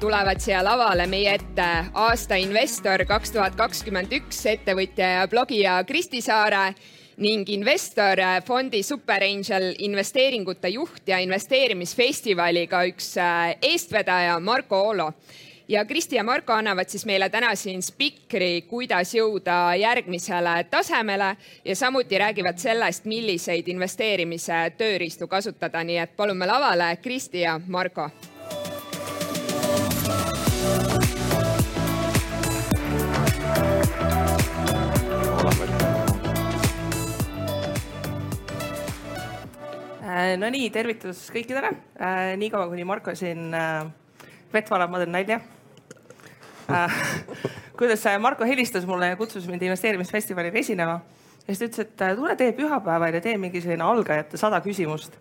tulevad siia lavale meie ette aasta investor kaks tuhat kakskümmend üks ettevõtja ja blogija Kristi Saare ning investor fondi Super Angel investeeringute juht ja investeerimisfestivali ka üks äh, eestvedaja Marko Oolo ja Kristi ja Marko annavad siis meile täna siin spikri, kuidas jõuda järgmisele tasemele ja samuti räägivad sellest, milliseid investeerimise tööriistu kasutada, nii et palume lavale Kristi ja Marko Äh, no nii, tervitus kõikidele. Äh, niikaua kuni Marko siin äh, vett valab, ma teen nalja. kuidas Marko helistas mulle ja kutsus mind investeerimisfestivalile esinema ja siis ta ütles, et tule tee pühapäeval ja tee mingi selline algajate sada küsimust.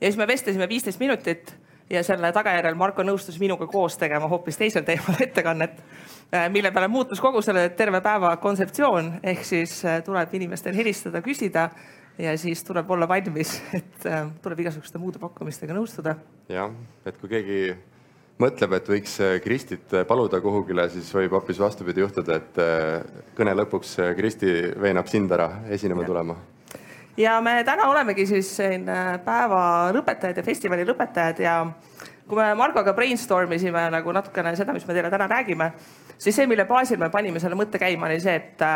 ja siis me vestlesime viisteist minutit ja selle tagajärjel Marko nõustus minuga koos tegema hoopis teisel teemal ettekannet, mille peale muutus kogu selle terve päeva kontseptsioon ehk siis tuleb inimestel helistada, küsida ja siis tuleb olla valmis, et äh, tuleb igasuguste muude pakkumistega nõustuda. jah, et kui keegi mõtleb, et võiks äh, Kristit äh, paluda kuhugile, siis võib hoopis vastupidi juhtuda, et kõne lõpuks Kristi veenab sind ära esinema ja. tulema. ja me täna olemegi siis siin päeva lõpetajad ja festivali lõpetajad ja kui me Margoga brainstorm isime nagu natukene seda, mis me teile täna räägime, siis see, mille baasil me panime selle mõtte käima, oli see, et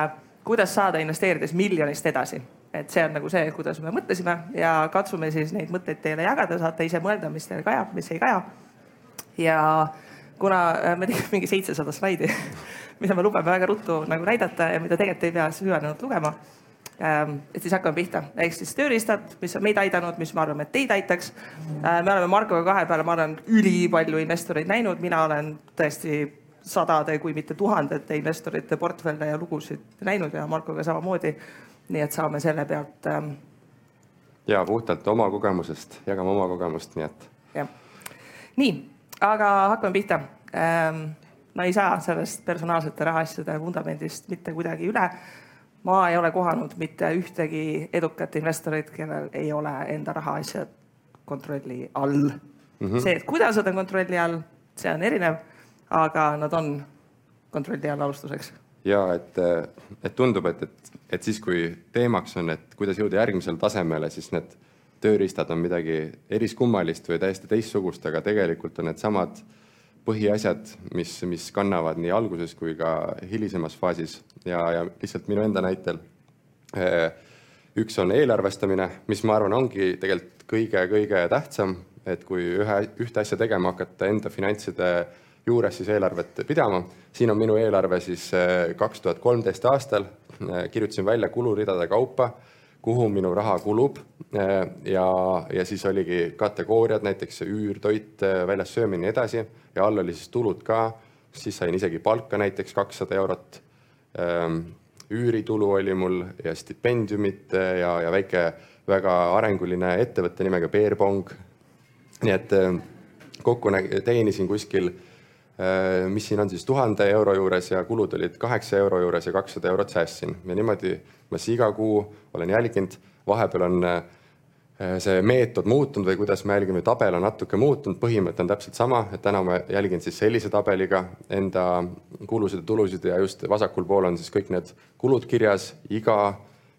kuidas saada investeerides miljonist edasi et see on nagu see, kuidas me mõtlesime ja katsume siis neid mõtteid teile jagada, saate ise mõelda, mis teile kajab, mis ei kaja. ja kuna äh, me tegime mingi seitsesada slaidi, mida me lubame väga ruttu nagu näidata ja mida tegelikult ei pea süvenenud lugema. Ähm, et siis hakkame pihta, ehk siis tööriistad, mis on meid aidanud, mis me arvame, et teid aitaks. Äh, me oleme Markoga kahe peale, ma olen ülipalju investoreid näinud, mina olen tõesti sadade, kui mitte tuhandete investorite portfelle ja lugusid näinud ja Markoga samamoodi nii et saame selle pealt ähm.... ja puhtalt oma kogemusest, jagame oma kogemust, nii et. jah, nii, aga hakkame pihta ähm,. no ei saa sellest personaalsete rahaasjade vundamendist mitte kuidagi üle. ma ei ole kohanud mitte ühtegi edukat investorit, kellel ei ole enda rahaasjad kontrolli all mm. -hmm. see, et kuidas nad on kontrolli all, see on erinev, aga nad on kontrolli all alustuseks ja et, et tundub, et, et, et siis, kui teemaks on, et kuidas jõuda järgmisele tasemele, siis need tööriistad on midagi eriskummalist või täiesti teistsugust, aga tegelikult on needsamad põhiasjad, mis, mis kannavad nii alguses kui ka hilisemas faasis ja, ja lihtsalt minu enda näitel. Eh, üks on eelarvestamine, mis ma arvan, ongi tegelikult kõige-kõige tähtsam, et kui ühe, ühte asja tegema hakata enda finantside juures siis eelarvet pidama. siin on minu eelarve siis äh, kaks tuhat kolmteist aastal, äh, kirjutasin välja kuluridade kaupa, kuhu minu raha kulub äh, ja, ja siis oligi kategooriad, näiteks üür, toit, väljas söömine, nii edasi ja all oli siis tulud ka, siis sain isegi palka näiteks kakssada eurot. Ähm, üüritulu oli mul ja stipendiumid ja, ja väike väga arenguline ettevõtte nimega Bearbong. nii et kokku teenisin kuskil mis siin on siis tuhande euro juures ja kulud olid kaheksa euro juures ja kakssada eurot säästsin. Ja niimoodi ma siis iga kuu olen jälginud, vahepeal on äh, see meetod muutunud või kuidas me jälgime, tabel on natuke muutunud, põhimõte on täpselt sama, et täna ma jälgin siis sellise tabeliga enda kulusid ja tulusid ja just vasakul pool on siis kõik need kulud kirjas, iga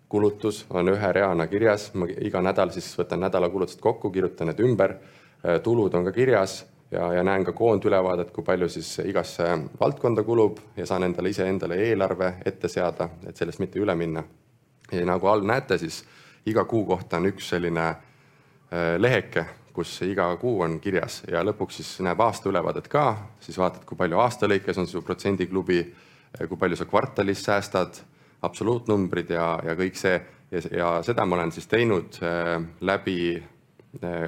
kulutus on ühe reana kirjas, ma iga nädal siis võtan nädala kulutused kokku, kirjutan need ümber, äh, tulud on ka kirjas ja, ja näen ka koondülevaadet, kui palju siis igasse valdkonda kulub ja saan endale iseendale eelarve ette seada, et sellest mitte üle minna. ja nagu all näete, siis iga kuu kohta on üks selline äh, leheke, kus iga kuu on kirjas ja lõpuks siis näeb aastaülevaadet ka, siis vaatad, kui palju aasta lõikes on su protsendiklubi, äh, kui palju sa kvartalis säästad, absoluutnumbrid ja, ja kõik see. Ja, ja seda ma olen siis teinud äh, läbi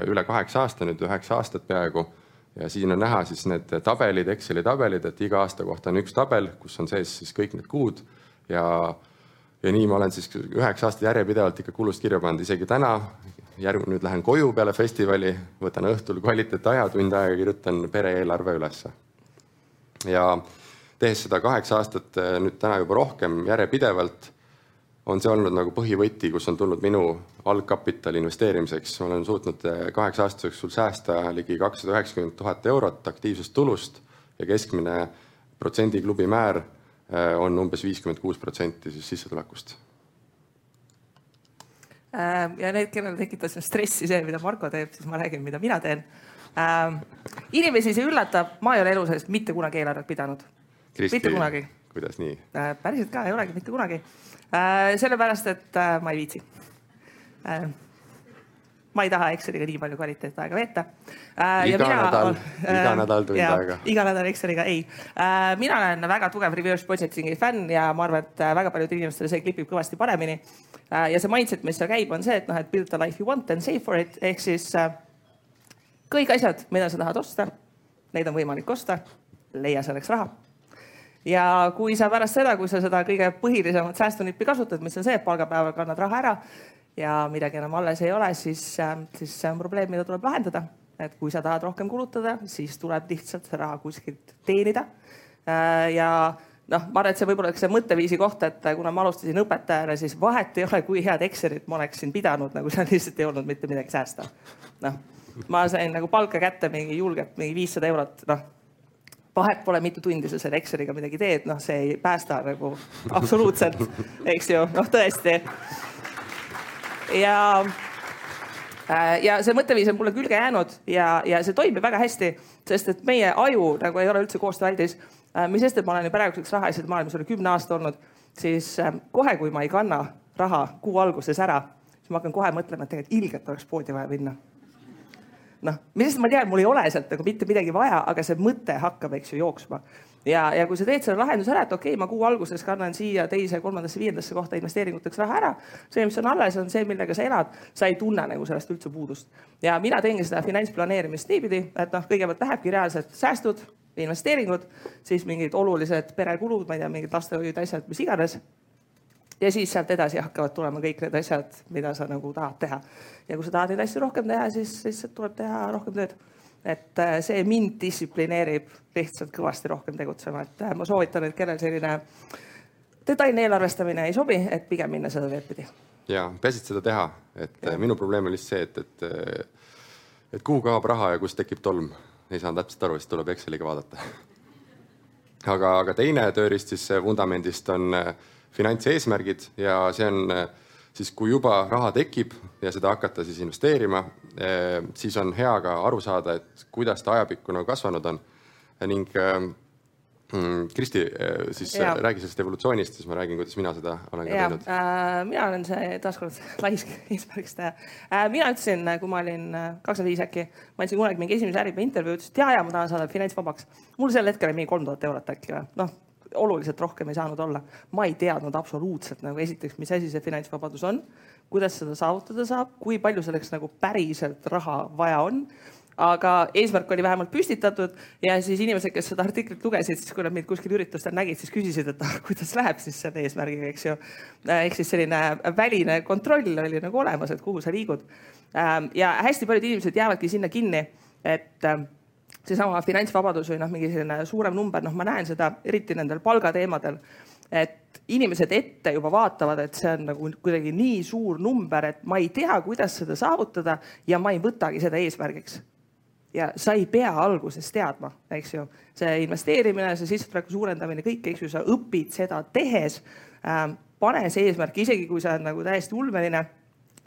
üle kaheksa aasta, nüüd üheksa aastat peaaegu ja siin on näha siis need tabelid, Exceli tabelid, et iga aasta kohta on üks tabel, kus on sees siis kõik need kuud ja, ja nii ma olen siis üheksa aastat järjepidevalt ikka kulust kirja pannud, isegi täna. järg-, nüüd lähen koju peale festivali, võtan õhtul kvaliteetaja, tund aega kirjutan pere-eelarve ülesse. ja tehes seda kaheksa aastat, nüüd täna juba rohkem järjepidevalt on see olnud nagu põhivõti, kus on tulnud minu algkapitali investeerimiseks. olen suutnud eh, kaheksa aasta jooksul säästa ligi kakssada üheksakümmend tuhat eurot aktiivsest tulust ja keskmine protsendiklubi määr on umbes viiskümmend kuus protsenti siis sissetulekust ja need, kellel tekitas stressi see, mida Marko teeb, siis ma räägin, mida mina teen äh,. inimesi see üllatab, ma ei ole elu sees mitte kunagi eelarvet pidanud. mitte kunagi. Kuidas nii? Äh,? päriselt ka ei olegi mitte kunagi. Äh,. sellepärast, et äh, ma ei viitsi. Ma ei taha Exceliga nii palju kvaliteetaega veeta. Iga mina, nädal äh,, iga nädal tund aega. iga nädal Exceliga ei. Mina olen väga tugev reverse budgeting'i fänn ja ma arvan, et väga paljudele inimestele see klipib kõvasti paremini. Ja see mindset, mis seal käib, on see, et noh, et build the life you want and save for it. Ehk siis kõik asjad, mida sa tahad osta, neid on võimalik osta, leia selleks raha ja kui sa pärast seda, kui sa seda kõige põhilisemat säästunippi kasutad, mis on see, et palgapäeval kannad raha ära ja midagi enam alles ei ole, siis, äh, siis see on probleem, mida tuleb lahendada. et kui sa tahad rohkem kulutada, siis tuleb lihtsalt see raha kuskilt teenida. Äh, ja noh, ma arvan, et see võib-olla üks see mõtteviisi koht, et kuna ma alustasin õpetajana, siis vahet ei ole, kui head Excelit ma oleksin pidanud, nagu seal lihtsalt ei olnud mitte midagi säästa. noh, ma sain nagu palka kätte mingi julgelt mingi viissada eurot, noh vahet pole, mitu tundi sa selle Exceliga midagi teed, noh, see ei päästa nagu absoluutselt, eks ju, noh, tõesti ja äh, ja see mõtteviis on mulle külge jäänud ja, ja see toimib väga hästi, sest et meie aju nagu ei ole üldse koostööaldis. Äh, mis sest, et ma olen ju praeguseks rahaasjade maailmas üle kümne aasta olnud, siis äh, kohe, kui ma ei kanna raha kuu alguses ära, siis ma hakkan kohe mõtlema, et tegelikult ilgelt oleks poodi vaja minna noh, millest ma tean, mul ei ole sealt nagu mitte midagi vaja, aga see mõte hakkab, eks ju, jooksma ja, ja kui sa teed selle lahenduse ära, et okei okay,, ma kuu alguses kannan siia teise, kolmandasse, viiendasse kohta investeeringuteks raha ära. see, mis on alles, on see, millega sa elad, sa ei tunne nagu sellest üldse puudust. ja mina teengi seda finantsplaneerimist niipidi, et noh, kõigepealt lähebki reaalselt säästud, investeeringud, siis mingid olulised perekulud, ma ei tea, mingid lastehoiud, asjad, mis iganes ja siis sealt edasi hakkavad tulema kõik need asjad, mida sa nagu tahad teha. ja kui sa tahad neid asju rohkem teha, siis, siis tuleb teha rohkem tööd et äh, see mind distsiplineerib lihtsalt kõvasti rohkem tegutsema, et äh, ma soovitan, et kellel selline detailne eelarvestamine ei sobi, et pigem minna seda teed pidi. ja peaasi, et seda teha, et ja. Äh, minu probleem on lihtsalt see, et, et, et kuhu kaob raha ja kust tekib tolm. ei saanud täpselt aru, siis tuleb Exceliga vaadata. aga, aga teine tööriist siis vundamendist on finantseesmärgid ja see on siis kui juba raha tekib ja seda hakata siis investeerima, eh, siis on hea ka aru saada, et kuidas ta ajapikku nagu kasvanud on. ning eh, mm, Kristi, eh, siis ja. räägi sellest evolutsioonist, siis ma räägin, kuidas mina seda olen ka teinud äh,. mina olen see taaskord laisk eesmärgiks teha äh,. mina ütlesin, kui ma olin kakskümmend viis äkki, ma andsin kunagi mingi esimese äripäeva intervjuu, ütlesin, et ja, ja ma tahan saada finantsvabaks. mul sel hetkel oli mingi kolm tuhat eurot äkki või, noh oluliselt rohkem ei saanud olla. ma ei teadnud absoluutselt nagu esiteks, mis asi see finantsvabadus on, kuidas seda saavutada saab, kui palju selleks nagu päriselt raha vaja on aga eesmärk oli vähemalt püstitatud ja siis inimesed, kes seda artiklit lugesid, siis kui nad mind kuskil üritustel nägid, siis küsisid, et ah, kuidas läheb siis selle eesmärgiga, eks ju. ehk siis selline väline kontroll oli nagu olemas, et kuhu sa liigud. Ähm, ja hästi paljud inimesed jäävadki sinna kinni, et seesama finantsvabadus või noh, mingi selline suurem number, noh, ma näen seda eriti nendel palgateemadel, et inimesed ette juba vaatavad, et see on nagu kuidagi nii suur number, et ma ei tea, kuidas seda saavutada ja ma ei võtagi seda eesmärgiks. ja sa ei pea alguses teadma, eks ju, see investeerimine, see sissetuleku suurendamine, kõik, eks ju, sa õpid seda tehes ähm,. pane see eesmärk, isegi kui see on nagu täiesti ulmeline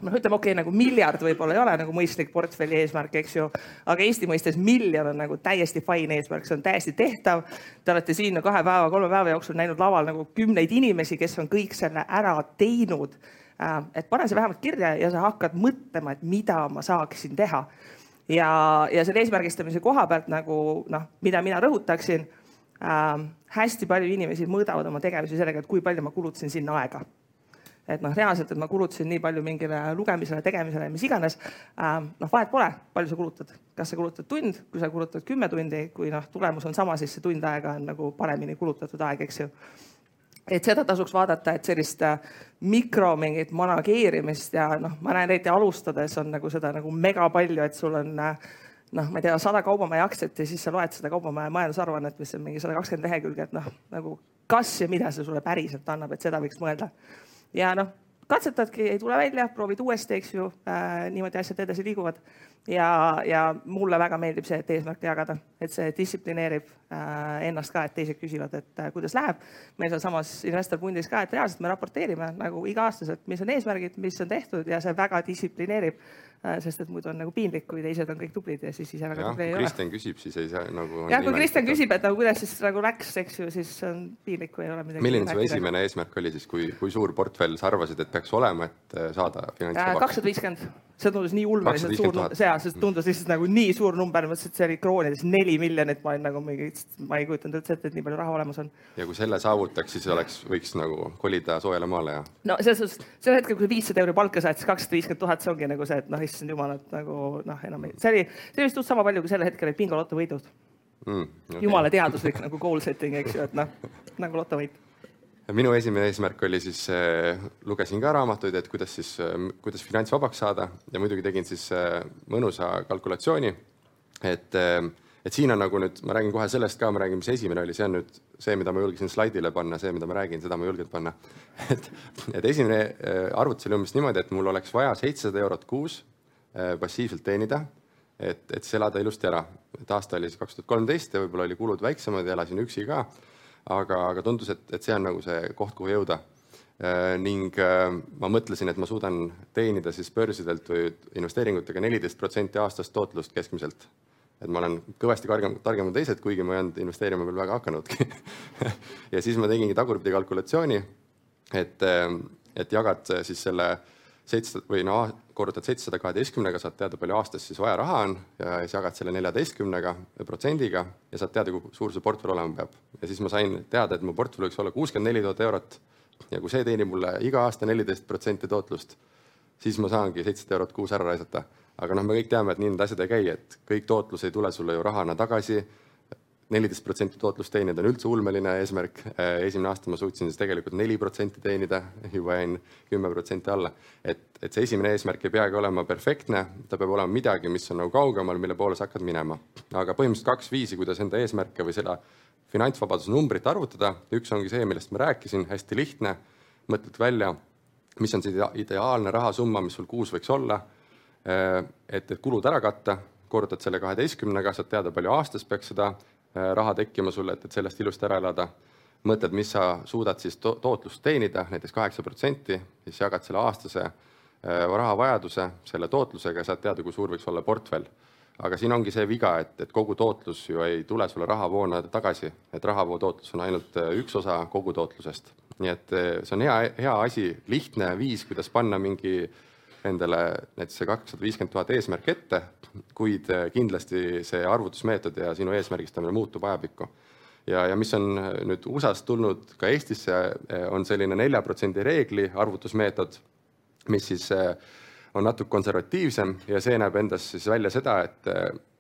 noh, ütleme okei okay,, nagu miljard võib-olla ei ole nagu mõistlik portfelli eesmärk, eks ju. aga Eesti mõistes miljon on nagu täiesti fine eesmärk, see on täiesti tehtav. Te olete siin kahe päeva, kolme päeva jooksul näinud laval nagu kümneid inimesi, kes on kõik selle ära teinud. Äh, et pane see vähemalt kirja ja sa hakkad mõtlema, et mida ma saaksin teha. ja, ja selle eesmärgistamise koha pealt nagu noh, mida mina rõhutaksin äh,. hästi palju inimesi mõõdavad oma tegevusi sellega, et kui palju ma kulutasin sinna aega et noh, reaalselt, et ma kulutasin nii palju mingile lugemisele, tegemisele, mis iganes äh,. noh, vahet pole, palju sa kulutad, kas sa kulutad tund, kui sa kulutad kümme tundi, kui noh, tulemus on sama, siis see tund aega on nagu paremini kulutatud aeg, eks ju. et seda tasuks vaadata, et sellist äh, mikro mingit manageerimist ja noh, ma näen eriti alustades on nagu seda nagu mega palju, et sul on äh, noh, ma ei tea, sada kaubamaja aktsiat ja siis sa loed seda kaubamaja majandusaruannet, mis on mingi sada kakskümmend lehekülge, et noh, nagu kas ja mida see sulle päriselt annab, et seda võiks mõelda ja noh, katsetadki, ei tule välja, proovid uuesti, eks ju äh,. niimoodi asjad edasi liiguvad ja, ja mulle väga meeldib see, et eesmärke jagada, et see distsiplineerib äh, ennast ka, et teised küsivad, et äh, kuidas läheb. meil sealsamas investor pundis ka, et reaalselt me raporteerime nagu iga-aastaselt, mis on eesmärgid, mis on tehtud ja see väga distsiplineerib äh,. sest et muidu on nagu piinlik, kui teised on kõik tublid ja siis ise väga tubli ei ole. Kristjan küsib, siis ei saa nagu. jah, kui Kristjan küsib, et nagu kuidas siis nagu läks, eks ju, siis on piinlik, kui ei ole midagi. milline su esimene eesmärk oli siis, kui, kui suur portfell sa arvasid, et peaks olema, et äh, saada finantsvabaks? kakssada viiskümmend see tundus nii ulmeliselt suur, see, see tundus lihtsalt nagu nii suur number, mõtlesin, et see oli kroonides neli miljonit, ma olin nagu mingi, ma ei kujutanud üldse ette, et nii palju raha olemas on. ja kui selle saavutaks, siis oleks, võiks nagu kolida soojale maale ja? no selles suhtes, sel hetkel, kui viissada euri palka saad, siis kakssada viiskümmend tuhat, see ongi nagu see, et noh, issand jumal, et nagu noh, enam ei, see oli, see oli vist sama palju, kui sel hetkel olid bingoloto võidud mm,. Okay. jumala teaduslik nagu goal setting, eks ju, et noh, nagu lotovõit minu esimene eesmärk oli siis äh,, lugesin ka raamatuid, et kuidas siis äh,, kuidas finantsvabaks saada ja muidugi tegin siis äh, mõnusa kalkulatsiooni. et et siin on nagu nüüd, ma räägin kohe sellest ka, ma räägin, mis esimene oli, see on nüüd see, mida ma julgesin slaidile panna, see, mida ma räägin, seda ma ei julgenud panna. et, et esimene arvutus oli umbes niimoodi, et mul oleks vaja seitsesada eurot kuus passiivselt teenida, et, et siis elada ilusti ära. et aasta oli siis kaks tuhat kolmteist ja võib-olla oli kulud väiksemad ja elasin üksi ka aga, aga tundus, et, et see on nagu see koht, kuhu jõuda. Äh, ning äh, ma mõtlesin, et ma suudan teenida siis börsidelt või investeeringutega neliteist protsenti aastast tootlust keskmiselt. et ma olen kõvasti targem, targem kui teised, kuigi ma ei olnud investeerima veel väga hakanudki ja siis ma tegingi tagurpidi kalkulatsiooni, et, äh, et jagad siis selle seitsesada või no korrutad seitsesada kaheteistkümnega, saad teada, palju aastas siis vaja raha on ja siis jagad selle neljateistkümnega protsendiga ja saad teada, kui suur see portfell olema peab. ja siis ma sain teada, et mu portfell võiks olla kuuskümmend neli tuhat eurot ja kui see teenib mulle iga aasta neliteist protsenti tootlust, siis ma saangi seitsesada eurot kuus ära raisata. aga noh, me kõik teame, et nii need asjad ei käi, et kõik tootlus ei tule sulle ju rahana tagasi neliteist protsenti tootlust teenida on üldse ulmeline eesmärk. Äh, esimene aasta ma suutsin siis tegelikult neli protsenti teenida, juba jäin kümme protsenti alla. et, et see esimene eesmärk ei peagi olema perfektne, ta peab olema midagi, mis on nagu kaugemal, mille poole sa hakkad minema. aga põhimõtteliselt kaks viisi, kuidas enda eesmärke või seda finantsvabaduse numbrit arvutada. üks ongi see, millest ma rääkisin, hästi lihtne. mõtled välja, mis on see ideaalne rahasumma, mis sul kuus võiks olla. Äh, et, et kulud ära katta, korrutad selle kaheteistkümnega, saad teada, palju aastas peaks seda raha tekkima sulle, et, et sellest ilusti ära elada. mõtled, mis sa suudad siis to tootlust teenida, näiteks kaheksa protsenti, siis jagad selle aastase äh, rahavajaduse selle tootlusega ja saad teada, kui suur võiks olla portfell. aga siin ongi see viga, et, et kogu tootlus ju ei tule sulle rahavoona tagasi, et rahavoo tootlus on ainult äh, üks osa kogu tootlusest. nii et see on hea, hea asi, lihtne viis, kuidas panna mingi endale näiteks see kakssada viiskümmend tuhat eesmärk ette, kuid eh, kindlasti see arvutusmeetod ja sinu eesmärgistamine muutub ajapikku. ja, ja mis on eh, nüüd USA-st tulnud ka Eestisse, eh, on selline nelja protsendi reegli arvutusmeetod, mis siis on natuke konservatiivsem ja see näeb endas siis välja seda, et,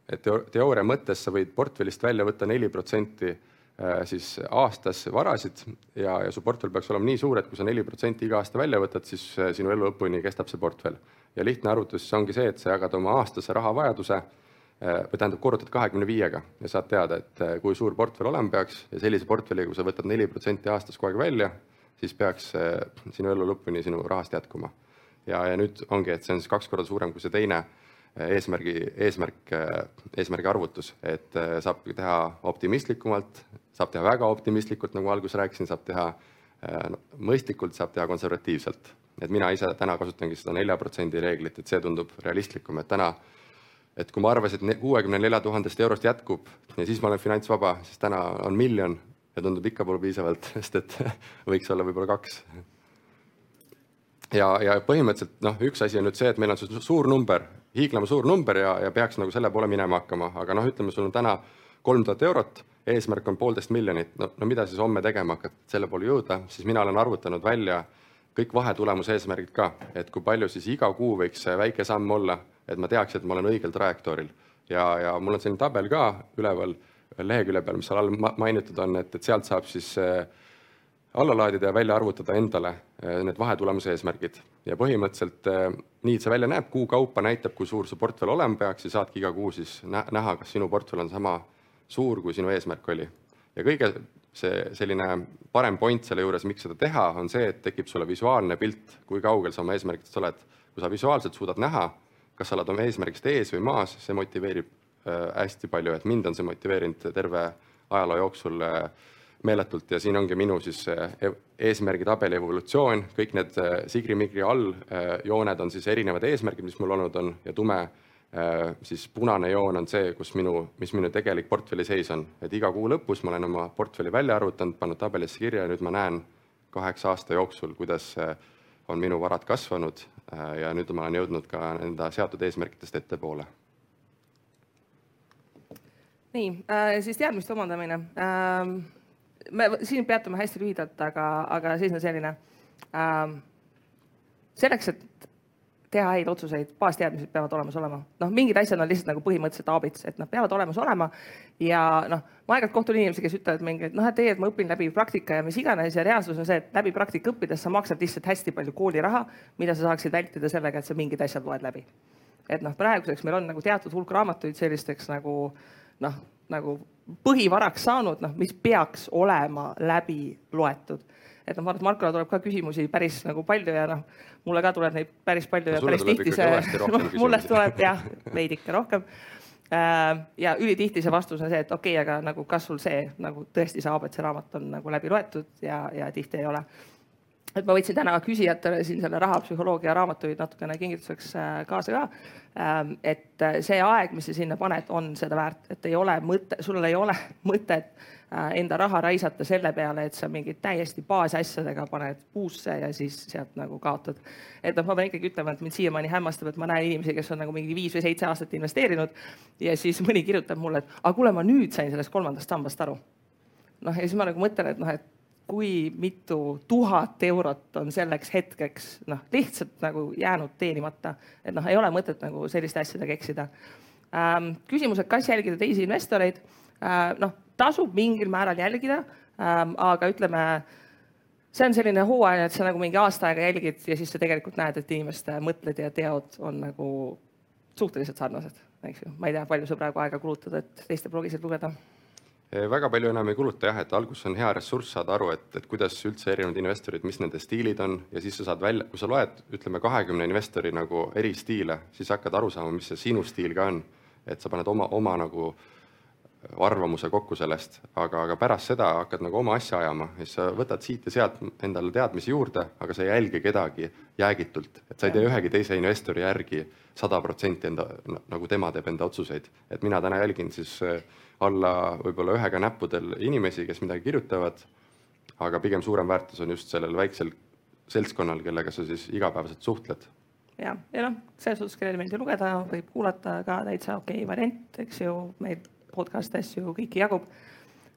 et teooria mõttes sa võid portfellist välja võtta neli protsenti siis aastas varasid ja, ja su portfell peaks olema nii suur, et kui sa neli protsenti iga aasta välja võtad, siis äh, sinu elu lõpuni kestab see portfell. ja lihtne arvutus ongi see, et sa jagad oma aastase rahavajaduse äh, või tähendab, korrutad kahekümne viiega ja saad teada, et kui suur portfell olema peaks ja sellise portfelliga, kui sa võtad neli protsenti aastas kogu aeg välja, siis peaks sinu elu lõpuni sinu rahast jätkuma. ja, ja nüüd ongi, et see on siis kaks korda suurem kui see teine eesmärgi, eesmärk, eesmärgi arvutus, et saab teha optimistlikumalt, saab teha väga optimistlikult, nagu alguses rääkisin, saab teha no, mõistlikult, saab teha konservatiivselt. et mina ise täna kasutangi seda nelja protsendi reeglit, et see tundub realistlikum, et täna, et kui ma arvasin, et kuuekümne nelja tuhandest eurost jätkub ja siis ma olen finantsvaba, siis täna on miljon ja tundub ikka pole piisavalt, sest et võiks olla võib-olla kaks. ja, ja põhimõtteliselt noh, üks asi on nüüd see, et meil on suur number, hiiglama suur number ja, ja peaks nagu selle poole minema hakkama, aga noh, ütleme, sul on täna kolm tuhat eurot eesmärk on poolteist miljonit, no, no mida siis homme tegema hakkad, selle poole jõuda, siis mina olen arvutanud välja kõik vahetulemuse eesmärgid ka, et kui palju siis iga kuu võiks väike samm olla, et ma teaks, et ma olen õigel trajektooril. ja, ja mul on selline tabel ka üleval lehekülje peal, mis seal all mainitud on, et, et sealt saab siis äh, alla laadida ja välja arvutada endale äh, need vahetulemuse eesmärgid. ja põhimõtteliselt äh, nii see välja näeb, kuu kaupa näitab, kui suur su portfell olema peaks ja saadki iga kuu siis näha, kas sinu portfell on sama suur, kui sinu eesmärk oli. ja kõige see selline parem point selle juures, miks seda teha, on see, et tekib sulle visuaalne pilt, kui kaugel sa oma eesmärkidest oled. kui sa visuaalselt suudad näha, kas sa oled oma eesmärgist ees või maas, see motiveerib äh, hästi palju, et mind on see motiveerinud terve ajaloo jooksul äh, meeletult ja siin ongi minu siis e-, eesmärgi tabeli evolutsioon, kõik need sigri-migri all jooned on siis erinevad eesmärgid, mis mul olnud on ja tume Äh, siis punane joon on see, kus minu, mis minu tegelik portfelli seis on, et iga kuu lõpus ma olen oma portfelli välja arvutanud, pannud tabelisse kirja ja nüüd ma näen kaheksa aasta jooksul, kuidas äh, on minu varad kasvanud äh, ja nüüd ma olen jõudnud ka enda seatud eesmärkidest ettepoole. nii äh,, siis teadmiste omandamine ähm,. Me siin peatume hästi lühidalt, aga, aga seis on selline ähm,. selleks, et teha häid otsuseid, baasteadmised peavad olemas olema. noh, mingid asjad on lihtsalt nagu põhimõtteliselt aabits, et nad peavad olemas olema ja noh, ma aeg-ajalt kohtun inimesi, kes ütlevad mingi, et noh, et ei, et ma õpin läbi praktika ja mis iganes ja reaalsus on see, et läbi praktika õppides sa maksad lihtsalt hästi palju kooliraha, mida sa saaksid vältida sellega, et sa mingid asjad loed läbi. et noh, praeguseks meil on nagu teatud hulk raamatuid sellisteks nagu noh, nagu põhivaraks saanud, noh, mis peaks olema läbi loetud. Et noh, ma arvan, et Markole tuleb ka küsimusi päris nagu palju ja noh, mulle ka tuleb neid päris palju no, ja päris tihti see, mulle tuleb jah, veidike rohkem. Äh, ja ülitihti see vastus on see, et okei okay,, aga nagu kas sul see nagu tõesti saab, et see raamat on nagu läbi loetud ja, ja tihti ei ole et ma võtsin täna küsijatele siin selle rahapsühholoogia raamatuid natukene kingituseks äh, kaasa ka. Ähm, et äh, see aeg, mis sa sinna paned, on seda väärt, et ei ole mõte, sul ei ole mõtet äh, enda raha raisata selle peale, et sa mingid täiesti baasasjadega paned puusse ja siis sealt nagu kaotad. et noh, ma pean ikkagi ütlema, et mind siiamaani hämmastab, et ma näen inimesi, kes on nagu mingi viis või seitse aastat investeerinud ja siis mõni kirjutab mulle, et aga kuule, ma nüüd sain sellest kolmandast sambast aru. noh, ja siis ma nagu mõtlen, et noh, et kui mitu tuhat eurot on selleks hetkeks noh, lihtsalt nagu jäänud teenimata, et noh, ei ole mõtet nagu selliste asjadega eksida ähm,. küsimus, et kas jälgida teisi investoreid äh,? noh, tasub mingil määral jälgida ähm,, aga ütleme, see on selline hooajaline, et sa nagu mingi aasta aega jälgid ja siis sa tegelikult näed, et inimeste mõtted ja teod on nagu suhteliselt sarnased, eks ju. ma ei tea, palju sa praegu aega kulutad, et teiste blogisid lugeda väga palju enam ei kuluta jah, et alguses on hea ressurss saada aru, et, et kuidas üldse erinevad investorid, mis nende stiilid on ja siis sa saad välja, kui sa loed, ütleme kahekümne investori nagu eri stiile, siis hakkad aru saama, mis see sinu stiil ka on. et sa paned oma, oma nagu arvamuse kokku sellest, aga, aga pärast seda hakkad nagu oma asja ajama ja siis sa võtad siit ja sealt endale teadmisi juurde, aga sa ei jälgi kedagi jäägitult, et sa ei tee ühegi teise investori järgi sada protsenti enda, nagu tema teeb enda otsuseid. et mina täna jälgin siis äh, alla võib-olla ühe käe näppudel inimesi, kes midagi kirjutavad, aga pigem suurem väärtus on just sellel väiksel seltskonnal, kellega sa siis igapäevaselt suhtled. ja, ja noh, selles suhtes, kellele meeldib lugeda, võib kuulata ka täitsa okei okay variant, eks ju, meil podcast'e asju kõiki jagub.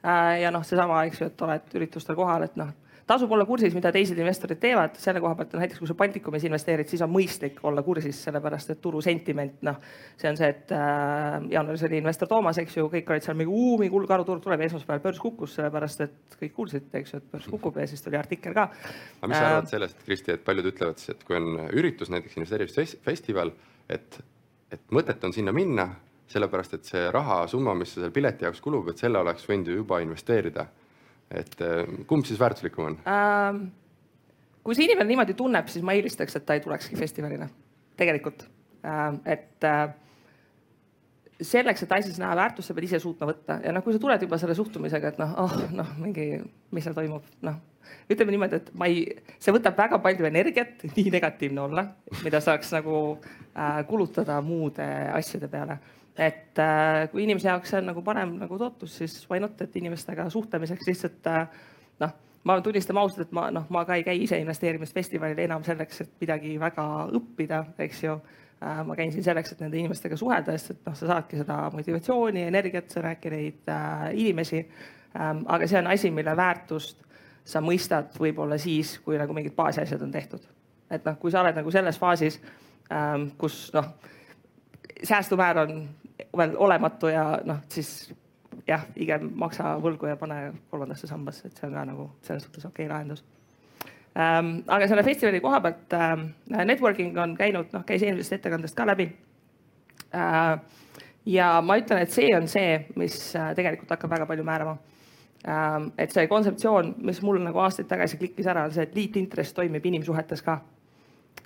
Äh, ja noh, seesama, eks ju, et oled üritustel kohal, et noh tasub olla kursis, mida teised investorid teevad, selle koha pealt näiteks kui sa Baltikumis investeerid, siis on mõistlik olla kursis, sellepärast et turu sentiment, noh, see on see, et äh, jaanuaris oli investor Toomas, eks ju, kõik olid seal mingi uumi, kull karuturg tuleb, esmaspäeval börs kukkus, sellepärast et kõik kuulsid, eks ju, et börs kukub ja siis tuli artikkel ka. aga mis sa arvad äh, sellest, Kristi, et paljud ütlevad siis, et kui on üritus, näiteks investeerimisfestival, et, et mõtet on sinna minna, sellepärast et see rahasumma, mis seal pileti jaoks kulub, et selle oleks võinud ju juba investeerida. Et äh, kumb siis väärtuslikum on? Ähm,? kui see inimene niimoodi tunneb, siis ma eelistaks, et ta ei tulekski festivalile, tegelikult. Ähm,. et äh, selleks, et asjas näha väärtust, sa pead ise suutma võtta. Ja noh, kui sa tuled juba selle suhtumisega, et noh, oh noh, mingi, mis seal toimub, noh. Ütleme niimoodi, et ma ei, see võtab väga palju energiat, nii negatiivne olla, mida saaks nagu äh, kulutada muude asjade peale et äh, kui inimese jaoks see on nagu parem nagu tootlus, siis why not, et inimestega suhtlemiseks lihtsalt äh, noh, ma tunnistan ausalt, et ma noh, ma ka ei käi ise investeerimisfestivalil enam selleks, et midagi väga õppida, eks ju äh,. ma käin siin selleks, et nende inimestega suhelda, sest et noh, sa saadki seda motivatsiooni, energiat, sa räägid neid äh, inimesi ähm,. aga see on asi, mille väärtust sa mõistad võib-olla siis, kui nagu mingid baasasjad on tehtud. et noh, kui sa oled nagu selles faasis ähm,, kus noh, säästumäär on veel olematu ja noh, siis jah, pigem maksa võlgu ja pane kolmandasse sambasse, et see on ka nagu selles suhtes okei okay lahendus ähm,. aga selle festivali koha pealt äh, networking on käinud, noh, käis eelmisest ettekandest ka läbi äh,. ja ma ütlen, et see on see, mis äh, tegelikult hakkab väga palju määrama Ähm, et see kontseptsioon, mis mul nagu aastaid tagasi klikkis ära, on see, et liitintress toimib inimsuhetes ka.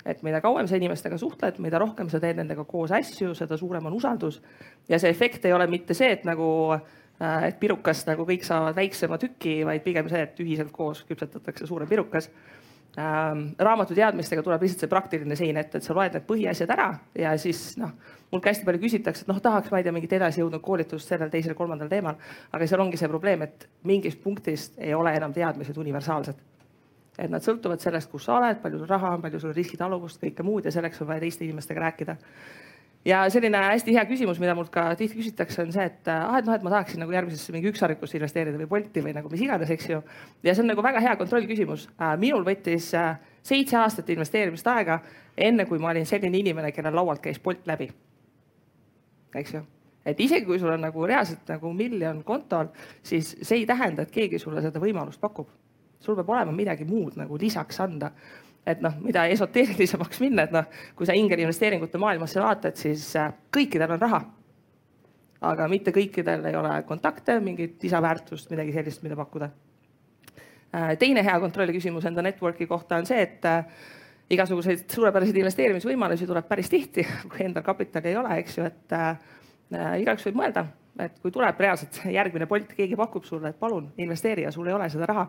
Et mida kauem sa inimestega suhtled, mida rohkem sa teed nendega koos asju, seda suurem on usaldus. ja see efekt ei ole mitte see, et nagu, äh, et pirukast nagu kõik saavad väiksema tüki, vaid pigem see, et ühiselt koos küpsetatakse suurem pirukas ähm, raamatu teadmistega tuleb lihtsalt see praktiline sein ette, et sa loed need põhiasjad ära ja siis noh, mult hästi palju küsitakse, et noh, tahaks, ma ei tea, mingit edasijõudnud koolitust sellel, teisel, kolmandal teemal. aga seal ongi see probleem, et mingist punktist ei ole enam teadmised universaalsed. Et nad sõltuvad sellest, kus sa oled, palju sul raha on, palju sul riskitaluvust, kõike muud ja selleks on vaja teiste inimestega rääkida ja selline hästi hea küsimus, mida mult ka tihti küsitakse, on see, et ah, et noh, et ma tahaksin nagu järgmisesse mingi ükssarvikusse investeerida või Bolti või nagu mis iganes, eks ju. ja see on nagu väga hea kontrollküsimus. minul võttis äh, seitse aastat investeerimist aega, enne kui ma olin selline inimene, kellel laualt käis Bolt läbi. eks ju et isegi kui sul on nagu reaalselt nagu miljon kontol, siis see ei tähenda, et keegi sulle seda võimalust pakub. Sul peab olema midagi muud nagu lisaks anda et noh, mida esoteerilisemaks minna, et noh, kui sa ingeri investeeringute maailmasse vaatad, siis äh, kõikidel on raha. aga mitte kõikidel ei ole kontakte, mingit lisaväärtust, midagi sellist, mida pakkuda. Äh, teine hea kontrolli küsimus enda network'i kohta on see, et äh, igasuguseid suurepäraseid investeerimisvõimalusi tuleb päris tihti, kui endal kapitali ei ole, eks ju, et äh, igaüks võib mõelda, et kui tuleb reaalselt järgmine Bolt, keegi pakub sulle, et palun investeeri ja sul ei ole seda raha.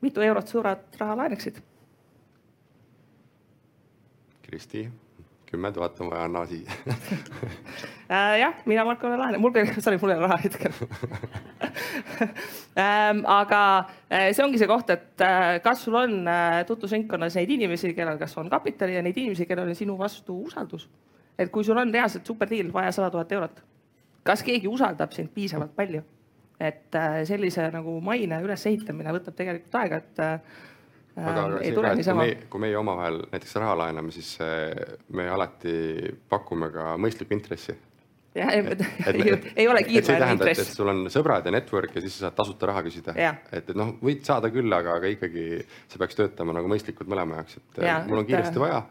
Mitu eurot suurat raha laenaksid Kristi, kümme tuhat on vaja, anna siia äh, jah, mina Markole laenan, mul, sorry, mul ei ole raha hetkel ähm, aga äh, see ongi see koht, et äh, kas sul on tutvusringkonnas neid inimesi, kellel kas on kapitali ja neid inimesi, kellel on sinu vastu usaldus. et kui sul on reaalselt super deal, vaja sada tuhat eurot, kas keegi usaldab sind piisavalt palju? Et sellise nagu maine ülesehitamine võtab tegelikult aega, et aga, aga ei tule niisama. kui meie omavahel näiteks raha laename, siis äh, me alati pakume ka mõistlikku intressi. jah, ei, ole kiirmääraline intress. sul on sõbrad ja network ja siis sa saad tasuta raha küsida. et, et noh, võid saada küll, aga, aga ikkagi see peaks töötama nagu mõistlikult mõlema jaoks, et ja, mul on kiiresti et... vaja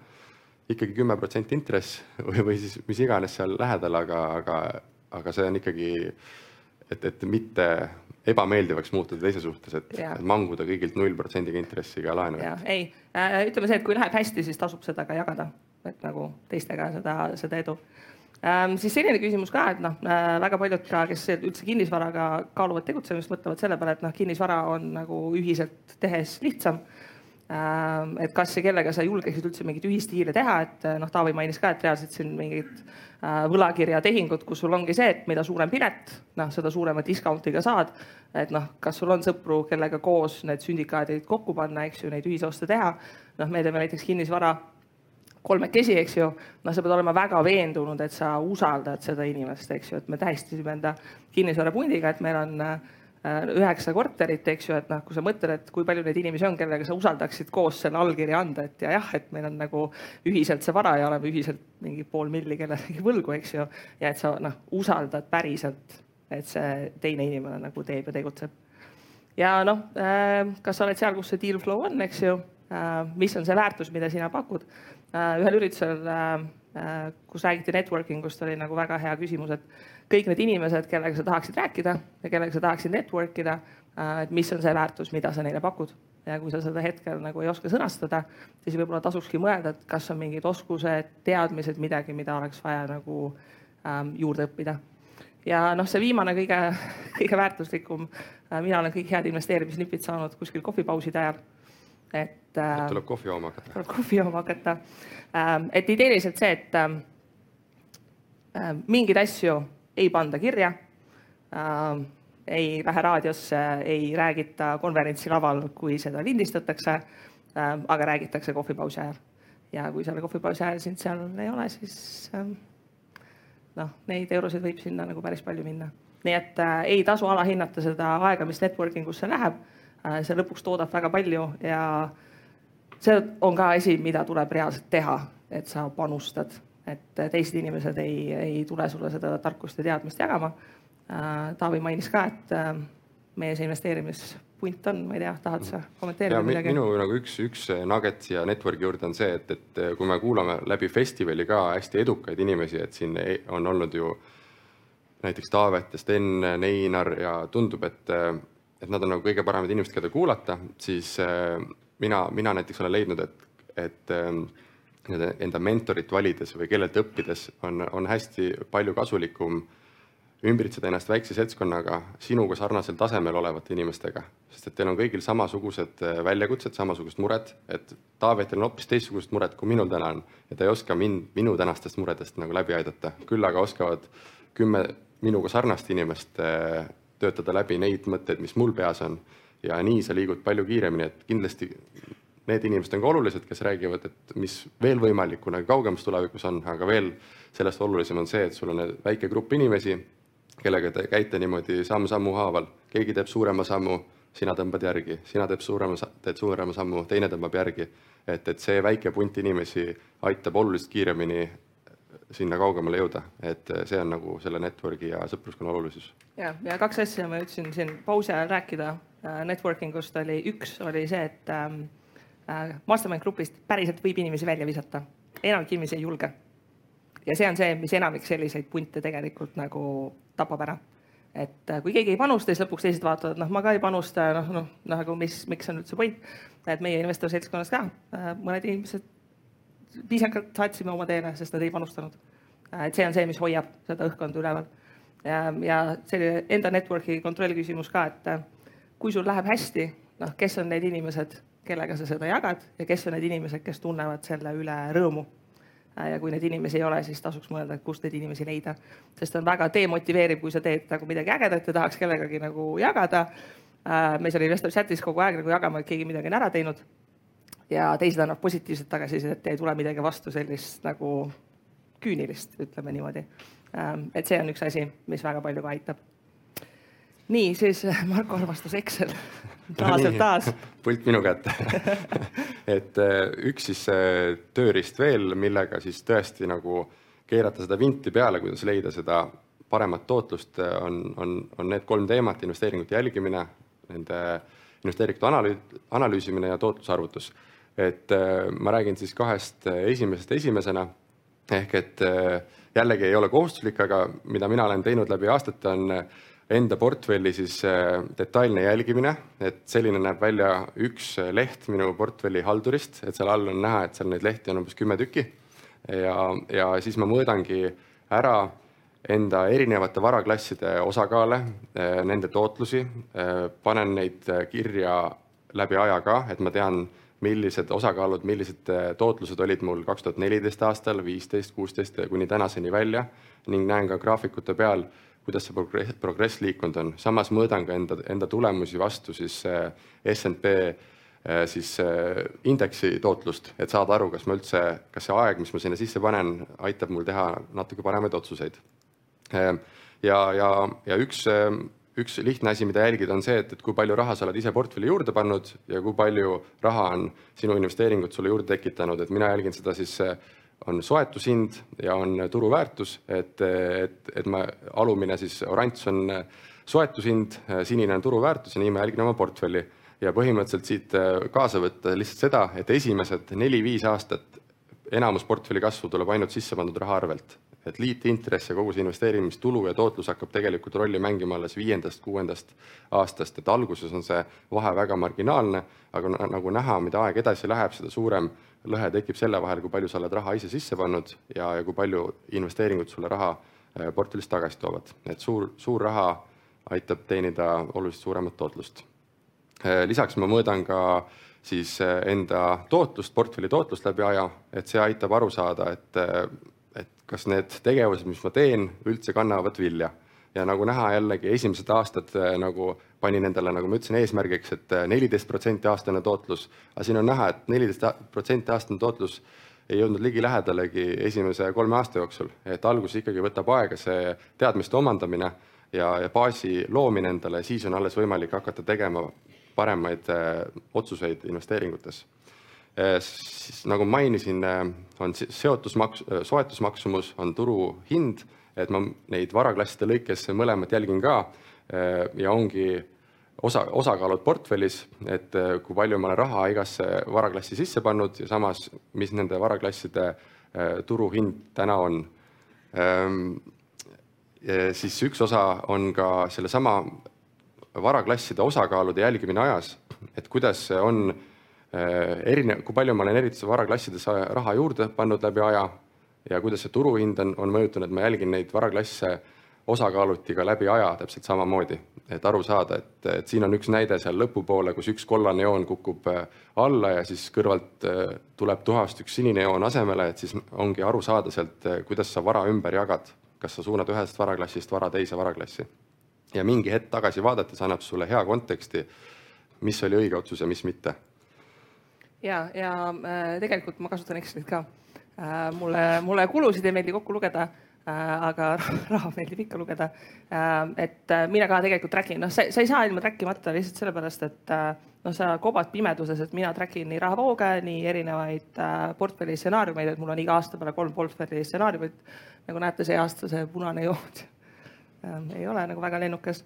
ikkagi kümme protsenti intress või, või siis mis iganes seal lähedal, aga, aga, aga see on ikkagi, et, et mitte ebameeldivaks muutuda teise suhtes, et, manguda kõigilt null protsendiga intressiga laenu. ei äh,, ütleme see, et kui läheb hästi, siis tasub seda ka jagada, et nagu teistega seda, seda edu ähm,. siis selline küsimus ka, et noh äh,, väga paljud ka, kes üldse kinnisvaraga kaaluvad tegutsemist, mõtlevad selle peale, et noh, kinnisvara on nagu ühiselt tehes lihtsam. Et kas ja kellega sa julgeksid üldse mingit ühisdiile teha, et noh, Taavi mainis ka, et reaalselt siin mingid Äh, võlakirjatehingut, kus sul ongi see, et mida suurem pilet, noh, seda suurema discount'i ka saad. et noh, kas sul on sõpru, kellega koos need sündikaadid kokku panna, eks ju, neid ühisoste teha. noh, me teeme näiteks kinnisvara kolmekesi, eks ju, noh, sa pead olema väga veendunud, et sa usaldad seda inimest, eks ju, et me tähistasime enda kinnisvarapundiga, et meil on äh, Äh, üheksa korterit, eks ju, et noh, kui sa mõtled, et kui palju neid inimesi on, kellega sa usaldaksid koos selle allkirja anda, et ja jah, et meil on nagu ühiselt see vara ja oleme ühiselt mingi pool milli kellelegi võlgu, eks ju. ja et sa noh, usaldad päriselt, et see teine inimene nagu teeb ja tegutseb. ja noh, äh, kas sa oled seal, kus see deal flow on, eks ju, äh, mis on see väärtus, mida sina pakud. ühel üritusel, kus räägiti networking ust, oli nagu väga hea küsimus, et kõik need inimesed, kellega sa tahaksid rääkida ja kellega sa tahaksid network ida, äh, et mis on see väärtus, mida sa neile pakud. ja kui sa seda hetkel nagu ei oska sõnastada, siis võib-olla tasukski mõelda, et kas on mingid oskused, teadmised, midagi, mida oleks vaja nagu ähm, juurde õppida. ja noh, see viimane kõige, kõige väärtuslikum äh,, mina olen kõik head investeerimisnipid saanud kuskil kohvipauside ajal et äh,. tuleb kohvi jooma hakata. tuleb kohvi jooma hakata ähm,. et ideeliselt see, et ähm, äh, mingeid asju ei panda kirja äh,, ei lähe raadiosse, ei räägita konverentsilaval, kui seda lindistatakse äh,, aga räägitakse kohvipausi ajal. ja kui selle kohvipausi ajal sind seal ei ole, siis äh, noh, neid eurosid võib sinna nagu päris palju minna. nii et äh, ei tasu alahinnata seda aega, mis networking usse läheb äh,. see lõpuks toodab väga palju ja see on ka asi, mida tuleb reaalselt teha, et sa panustad et teised inimesed ei, ei tule sulle seda tarkust ja teadmist jagama. Äh, Taavi mainis ka, et äh, meie see investeerimispunt on, ma ei tea, tahad sa kommenteerida midagi? minu nagu üks, üks nugget siia network'i juurde on see, et, et kui me kuulame läbi festivali ka hästi edukaid inimesi, et siin on olnud ju näiteks Taavet ja Sten, Neinar ja tundub, et, et nad on nagu kõige paremad inimesed, keda kuulata, siis mina, mina näiteks olen leidnud, et, et enda mentorit valides või kellelt õppides on, on hästi palju kasulikum ümbritseda ennast väikse seltskonnaga sinuga sarnasel tasemel olevate inimestega, sest et teil on kõigil samasugused äh, väljakutsed, samasugused mured, et Taavetil on hoopis teistsugused mured, kui minul täna on. Ja ta ei oska mind, minu tänastest muredest nagu läbi aidata, küll aga oskavad kümme minuga sarnast inimest äh, töötada läbi neid mõtteid, mis mul peas on. Ja nii sa liigud palju kiiremini, et kindlasti need inimesed on ka olulised, kes räägivad, et mis veel võimalik kunagi kaugemas tulevikus on, aga veel sellest olulisem on see, et sul on väike grupp inimesi kellega te käite niimoodi samm-sammu haaval, keegi teeb suurema sammu, sina tõmbad järgi, sina teed suurema, teed suurema sammu, teine tõmbab järgi. et, et see väike punt inimesi aitab oluliselt kiiremini sinna kaugemale jõuda, et see on nagu selle network'i ja sõpruskonna olulisus. ja, ja kaks asja ma jõudsin siin pausi ajal rääkida äh, networking ust oli, üks oli see, et ähm, äh, mastermind grupist päriselt võib inimesi välja visata, enamik inimesi ei julge ja see on see, mis enamik selliseid punte tegelikult nagu tapab ära. et äh, kui keegi ei panusta, siis lõpuks teised vaatavad, noh, ma ka ei panusta, noh, noh, nagu mis, miks on üldse point. et meie investor seltskonnas ka äh, mõned inimesed viisakalt saatsime oma teele, sest nad ei panustanud. Äh, et see on see, mis hoiab seda õhkkonda üleval. ja, ja selline enda network'i kontrolli küsimus ka, et kui sul läheb hästi, noh, kes on need inimesed, kellega sa seda jagad ja kes on need inimesed, kes tunnevad selle üle rõõmu Äh, ja kui neid inimesi ei ole, siis tasuks mõelda, kust neid inimesi leida. sest on väga demotiveeriv, kui sa teed nagu midagi ägedat ja tahaks kellegagi nagu jagada. Äh, me seal Investor Chatis kogu aeg nagu jagame, et keegi midagi on ära teinud. ja teised annavad positiivset tagasisidet ei tule midagi vastu sellist nagu küünilist, ütleme niimoodi. Ähm, et see on üks asi, mis väga palju ka aitab nii, siis Marko armastas Excel naaseb taas. pult minu kätte et äh, üks siis tööriist veel, millega siis tõesti nagu keerata seda vinti peale, kuidas leida seda paremat tootlust, äh, on, on, on need kolm teemat, investeeringute jälgimine, nende investeeringute analüüs, analüüsimine ja tootlusarvutus. et äh, ma räägin siis kahest esimesest esimesena ehk et jällegi ei ole kohustuslik, aga mida mina olen teinud läbi aastate, on enda portfelli siis äh, detailne jälgimine, et selline näeb välja üks äh, leht minu portfelli haldurist, et seal all on näha, et seal neid lehti on umbes kümme tükki. ja, ja siis ma mõõdangi ära enda erinevate varaklasside osakaale, äh, nende tootlusi, panen neid kirja läbi aja ka, et ma tean, millised osakaalud, millised tootlused olid mul kaks tuhat neliteist aastal, viisteist, kuusteist kuni tänaseni välja ning näen ka graafikute peal kuidas see progress, progress liikunud on, samas mõõdan ka enda, enda tulemusi vastu siis äh, SNP äh, siis äh, indeksi tootlust, et saada aru, kas ma üldse, kas see aeg, mis ma sinna sisse panen, aitab mul teha natuke paremaid otsuseid. ja, ja, ja üks, üks lihtne asi, mida jälgida, on see, et, et kui palju raha sa oled ise portfelli juurde pannud ja kui palju raha on sinu investeeringud sulle juurde tekitanud, et mina jälgin seda siis on soetushind ja on turuväärtus, et, et, et ma, alumine siis oranž on soetushind, sinine on turuväärtus ja nii ma jälgin oma portfelli. ja põhimõtteliselt siit äh, kaasa võtta lihtsalt seda, et esimesed neli-viis aastat enamus portfelli kasvu tuleb ainult sisse pandud raha arvelt. Et liitintress ja kogu see investeerimistulu ja tootlus hakkab tegelikult rolli mängima alles viiendast, kuuendast aastast, et alguses on see vahe väga marginaalne, aga nagu näha, mida aeg edasi läheb, seda suurem lõhe tekib selle vahel, kui palju sa oled raha ise sisse pannud ja, ja kui palju investeeringud sulle raha äh, portfellist tagasi toovad. et suur, suur raha aitab teenida oluliselt suuremat tootlust. Äh, lisaks ma mõõdan ka siis äh, enda tootlust, portfelli tootlust läbi aja, et see aitab aru saada, et kas need tegevused, mis ma teen, üldse kannavad vilja. Ja nagu näha jällegi esimesed aastad nagu panin endale, nagu ma ütlesin, eesmärgiks, et äh, neliteist protsenti aastane tootlus, aga siin on näha, et neliteist protsenti aastane tootlus ei jõudnud ligilähedalegi esimese kolme aasta jooksul, et alguses ikkagi võtab aega see teadmiste omandamine ja, ja baasi loomine endale, siis on alles võimalik hakata tegema paremaid äh, otsuseid investeeringutes. äh,. Siis nagu mainisin äh,, on seotusmaks, äh, soetusmaksumus, on turuhind, et ma neid varaklasside lõikes mõlemat jälgin ka Äh, ja ongi osa, osakaalud portfellis, et äh, kui palju ma olen raha igasse varaklassi sisse pannud ja samas, mis nende varaklasside äh, turuhind täna on. Ähm, siis üks osa on ka sellesama varaklasside osakaalude jälgimine ajas, et kuidas on erinev, kui palju ma olen erinevates varaklassides raha juurde pannud läbi aja ja kuidas see turuhind on, on mõjutanud, ma jälgin neid varaklasse osakaaluti ka läbi aja täpselt samamoodi, et aru saada, et, et siin on üks näide seal lõpupoole, kus üks kollane joon kukub äh, alla ja siis kõrvalt äh, tuleb tuhast üks sinine joon asemele, et siis ongi aru saada sealt, äh, kuidas sa vara ümber jagad, kas sa suunad ühest varaklassist vara teise varaklassi. ja mingi hetk tagasi vaadates annab sulle hea konteksti, mis oli õige otsus ja mis mitte. Ja, ja äh, tegelikult ma kasutan Excelit ka äh,. mulle, mulle kulusid ei meeldi kokku lugeda Äh, aga raha meeldib ikka lugeda. Et mina ka tegelikult track in, noh, sa, sa ei saa ilma track imata lihtsalt sellepärast, et noh, sa kobad pimeduses, et mina track in nii rahavooge, nii erinevaid portfelli stsenaariumeid, et mul on iga aasta peale kolm portfelli stsenaariumit. nagu näete, see aasta see punane joon ei ole nagu väga lennukas.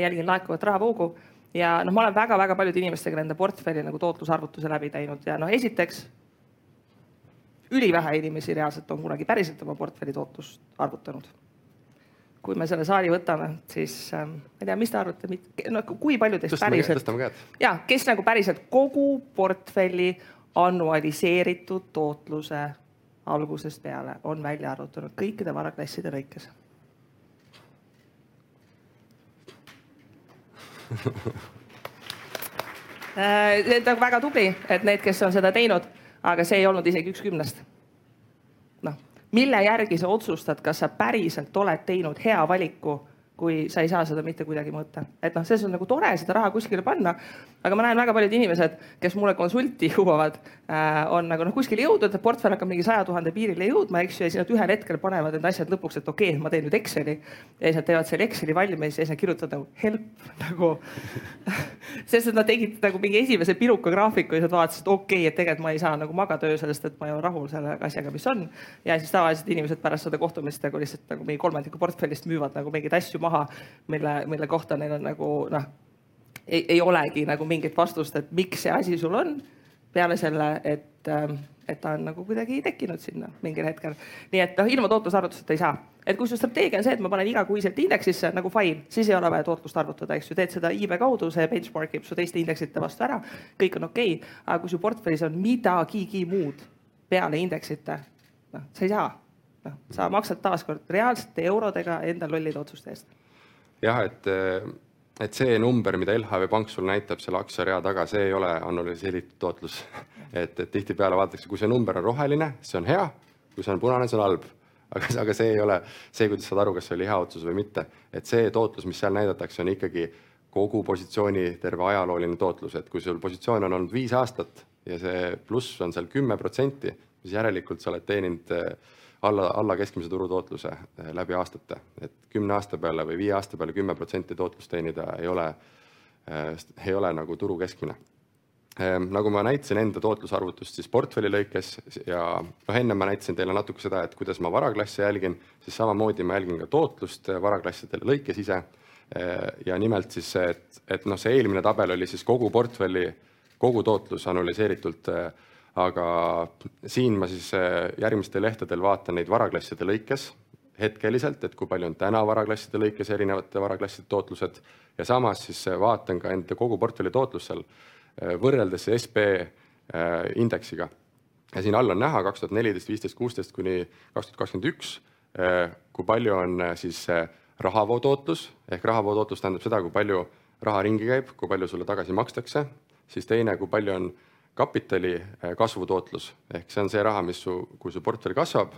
jälgin laekuvat rahavoogu ja noh, ma olen väga-väga paljude inimestega nende portfelli nagu tootlusarvutuse läbi teinud ja noh, esiteks ülivähe inimesi reaalselt on kunagi päriselt oma portfelli tootlust arvutanud. kui me selle saali võtame, siis äh, ma ei tea, mis te arvate, no kui palju teist tõstame päriselt, ja kes nagu päriselt kogu portfelli annualiseeritud tootluse algusest peale on välja arvutanud kõikide varaklasside lõikes äh, see on väga tubli, et need, kes on seda teinud aga see ei olnud isegi üks kümnest. noh, mille järgi sa otsustad, kas sa päriselt oled teinud hea valiku kui sa ei saa seda mitte kuidagi mõõta. et noh, selles on nagu tore seda raha kuskile panna, aga ma näen väga paljud inimesed, kes mulle konsulti jõuavad äh,, on nagu noh, kuskile jõudnud, et portfell hakkab mingi saja tuhande piirile jõudma, eks ju, ja siis nad ühel hetkel panevad need asjad lõpuks, et okei okay,, ma teen nüüd Exceli ja siis nad teevad selle Exceli valmis ja siis nad kirjutavad nagu help nagu sest et nad tegid nagu mingi esimese piruka graafiku ja siis nad vaatasid, okei okay,, et tegelikult ma ei saa nagu magada öösel, sest et ma ei ole rahul selle asjaga, mis on. ja siis tavaliselt inimesed pärast seda kohtumist nagu lihtsalt nagu mingi kolmandiku portfellist müüvad nagu mingeid asju maha, mille, mille kohta neil on nagu noh, ei olegi nagu mingit vastust, et miks see asi sul on. peale selle, et, ähm, et ta on nagu kuidagi tekkinud sinna mingil hetkel. nii et noh, ilma tootlusarvutuseta ei saa. et kui su strateegia on see, et ma panen igakuiselt indeksisse nagu fine, siis ei ole vaja tootlust arvutada, eks ju, teed seda iibe kaudu, see benchmark ib su teiste indeksite vastu ära, kõik on okei okay.. aga kui su portfellis on midagigi muud peale indeksite, noh, sa ei saa noh, sa maksad taaskord reaalsete eurodega enda lollide otsuste eest. jah, et, et see number, mida LHV Pank sul näitab selle aktsiarea taga, see ei ole annualiseeritud tootlus. et, et tihtipeale vaadatakse, kui see number on roheline, see on hea, kui see on punane, see on halb aga, aga see ei ole see, kuidas saad aru, kas see oli hea otsus või mitte. et see tootlus, mis seal näidatakse, on ikkagi kogu positsiooni terve ajalooline tootlus, et kui sul positsioon on olnud viis aastat ja see pluss on seal kümme protsenti, siis järelikult sa oled teeninud alla, alla keskmise turutootluse eh, läbi aastate, et kümne aasta peale või viie aasta peale kümme protsenti tootlust teenida ei ole äh,, ei ole nagu turu keskmine ehm,. nagu ma näitasin enda tootlusarvutust siis portfelli lõikes ja noh, enne ma näitasin teile natuke seda, et kuidas ma varaklasse jälgin, siis samamoodi ma jälgin ka tootlust varaklasside lõikes ise ja nimelt siis et, et noh, see eelmine tabel oli siis kogu portfelli kogutootlus annualiseeritult äh, aga siin ma siis äh, järgmistel lehtedel vaatan neid varaklasside lõikes hetkeliselt, et kui palju on täna varaklasside lõikes erinevate varaklasside tootlused. Ja samas siis äh, vaatan ka enda kogu portfelli tootlust seal äh, võrreldes SB indeksiga. ja siin all on näha kaks tuhat neliteist, viisteist, kuusteist kuni kaks tuhat kakskümmend üks, kui palju on siis rahavoo tootlus. Ehk rahavoo tootlus tähendab seda, kui palju raha ringi käib, kui palju sulle tagasi makstakse, siis teine, kui palju on kapitali äh, kasvutootlus ehk see on see raha, mis su, kui su portfell kasvab,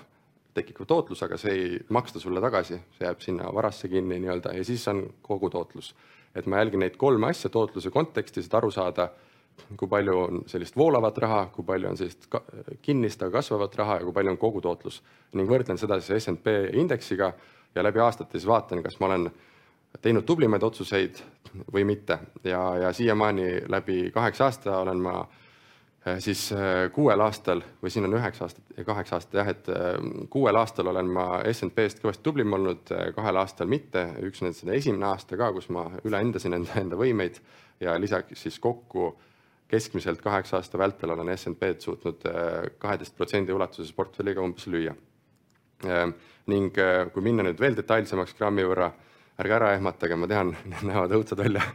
tekib ka tootlus, aga see ei maksta sulle tagasi, see jääb sinna varasse kinni nii-öelda ja siis on kogutootlus. et ma jälgin neid kolme asja tootluse kontekstis, et aru saada, kui palju on sellist voolavat raha, kui palju on sellist kinnist, aga kasvavat raha ja kui palju on kogutootlus. ning võrdlen seda siis SNP indeksiga ja läbi aastate siis vaatan, kas ma olen teinud tublimaid otsuseid või mitte ja, ja siiamaani läbi kaheksa aasta olen ma Äh, siis äh, kuuel aastal või siin on üheksa aastat ja kaheksa aastat jah, et äh, kuuel aastal olen ma SNP-st kõvasti tublim olnud, kahel aastal mitte, üks nendest on esimene aasta ka, kus ma üle hindasin enda, enda võimeid ja lisaks siis kokku keskmiselt kaheksa aasta vältel olen SNP-d suutnud kaheteist protsendi ulatuses portfelliga umbes lüüa. ning kui minna nüüd veel detailsemaks grammi võrra, ärge ära ehmatage, ma tean, näevad õudsad välja,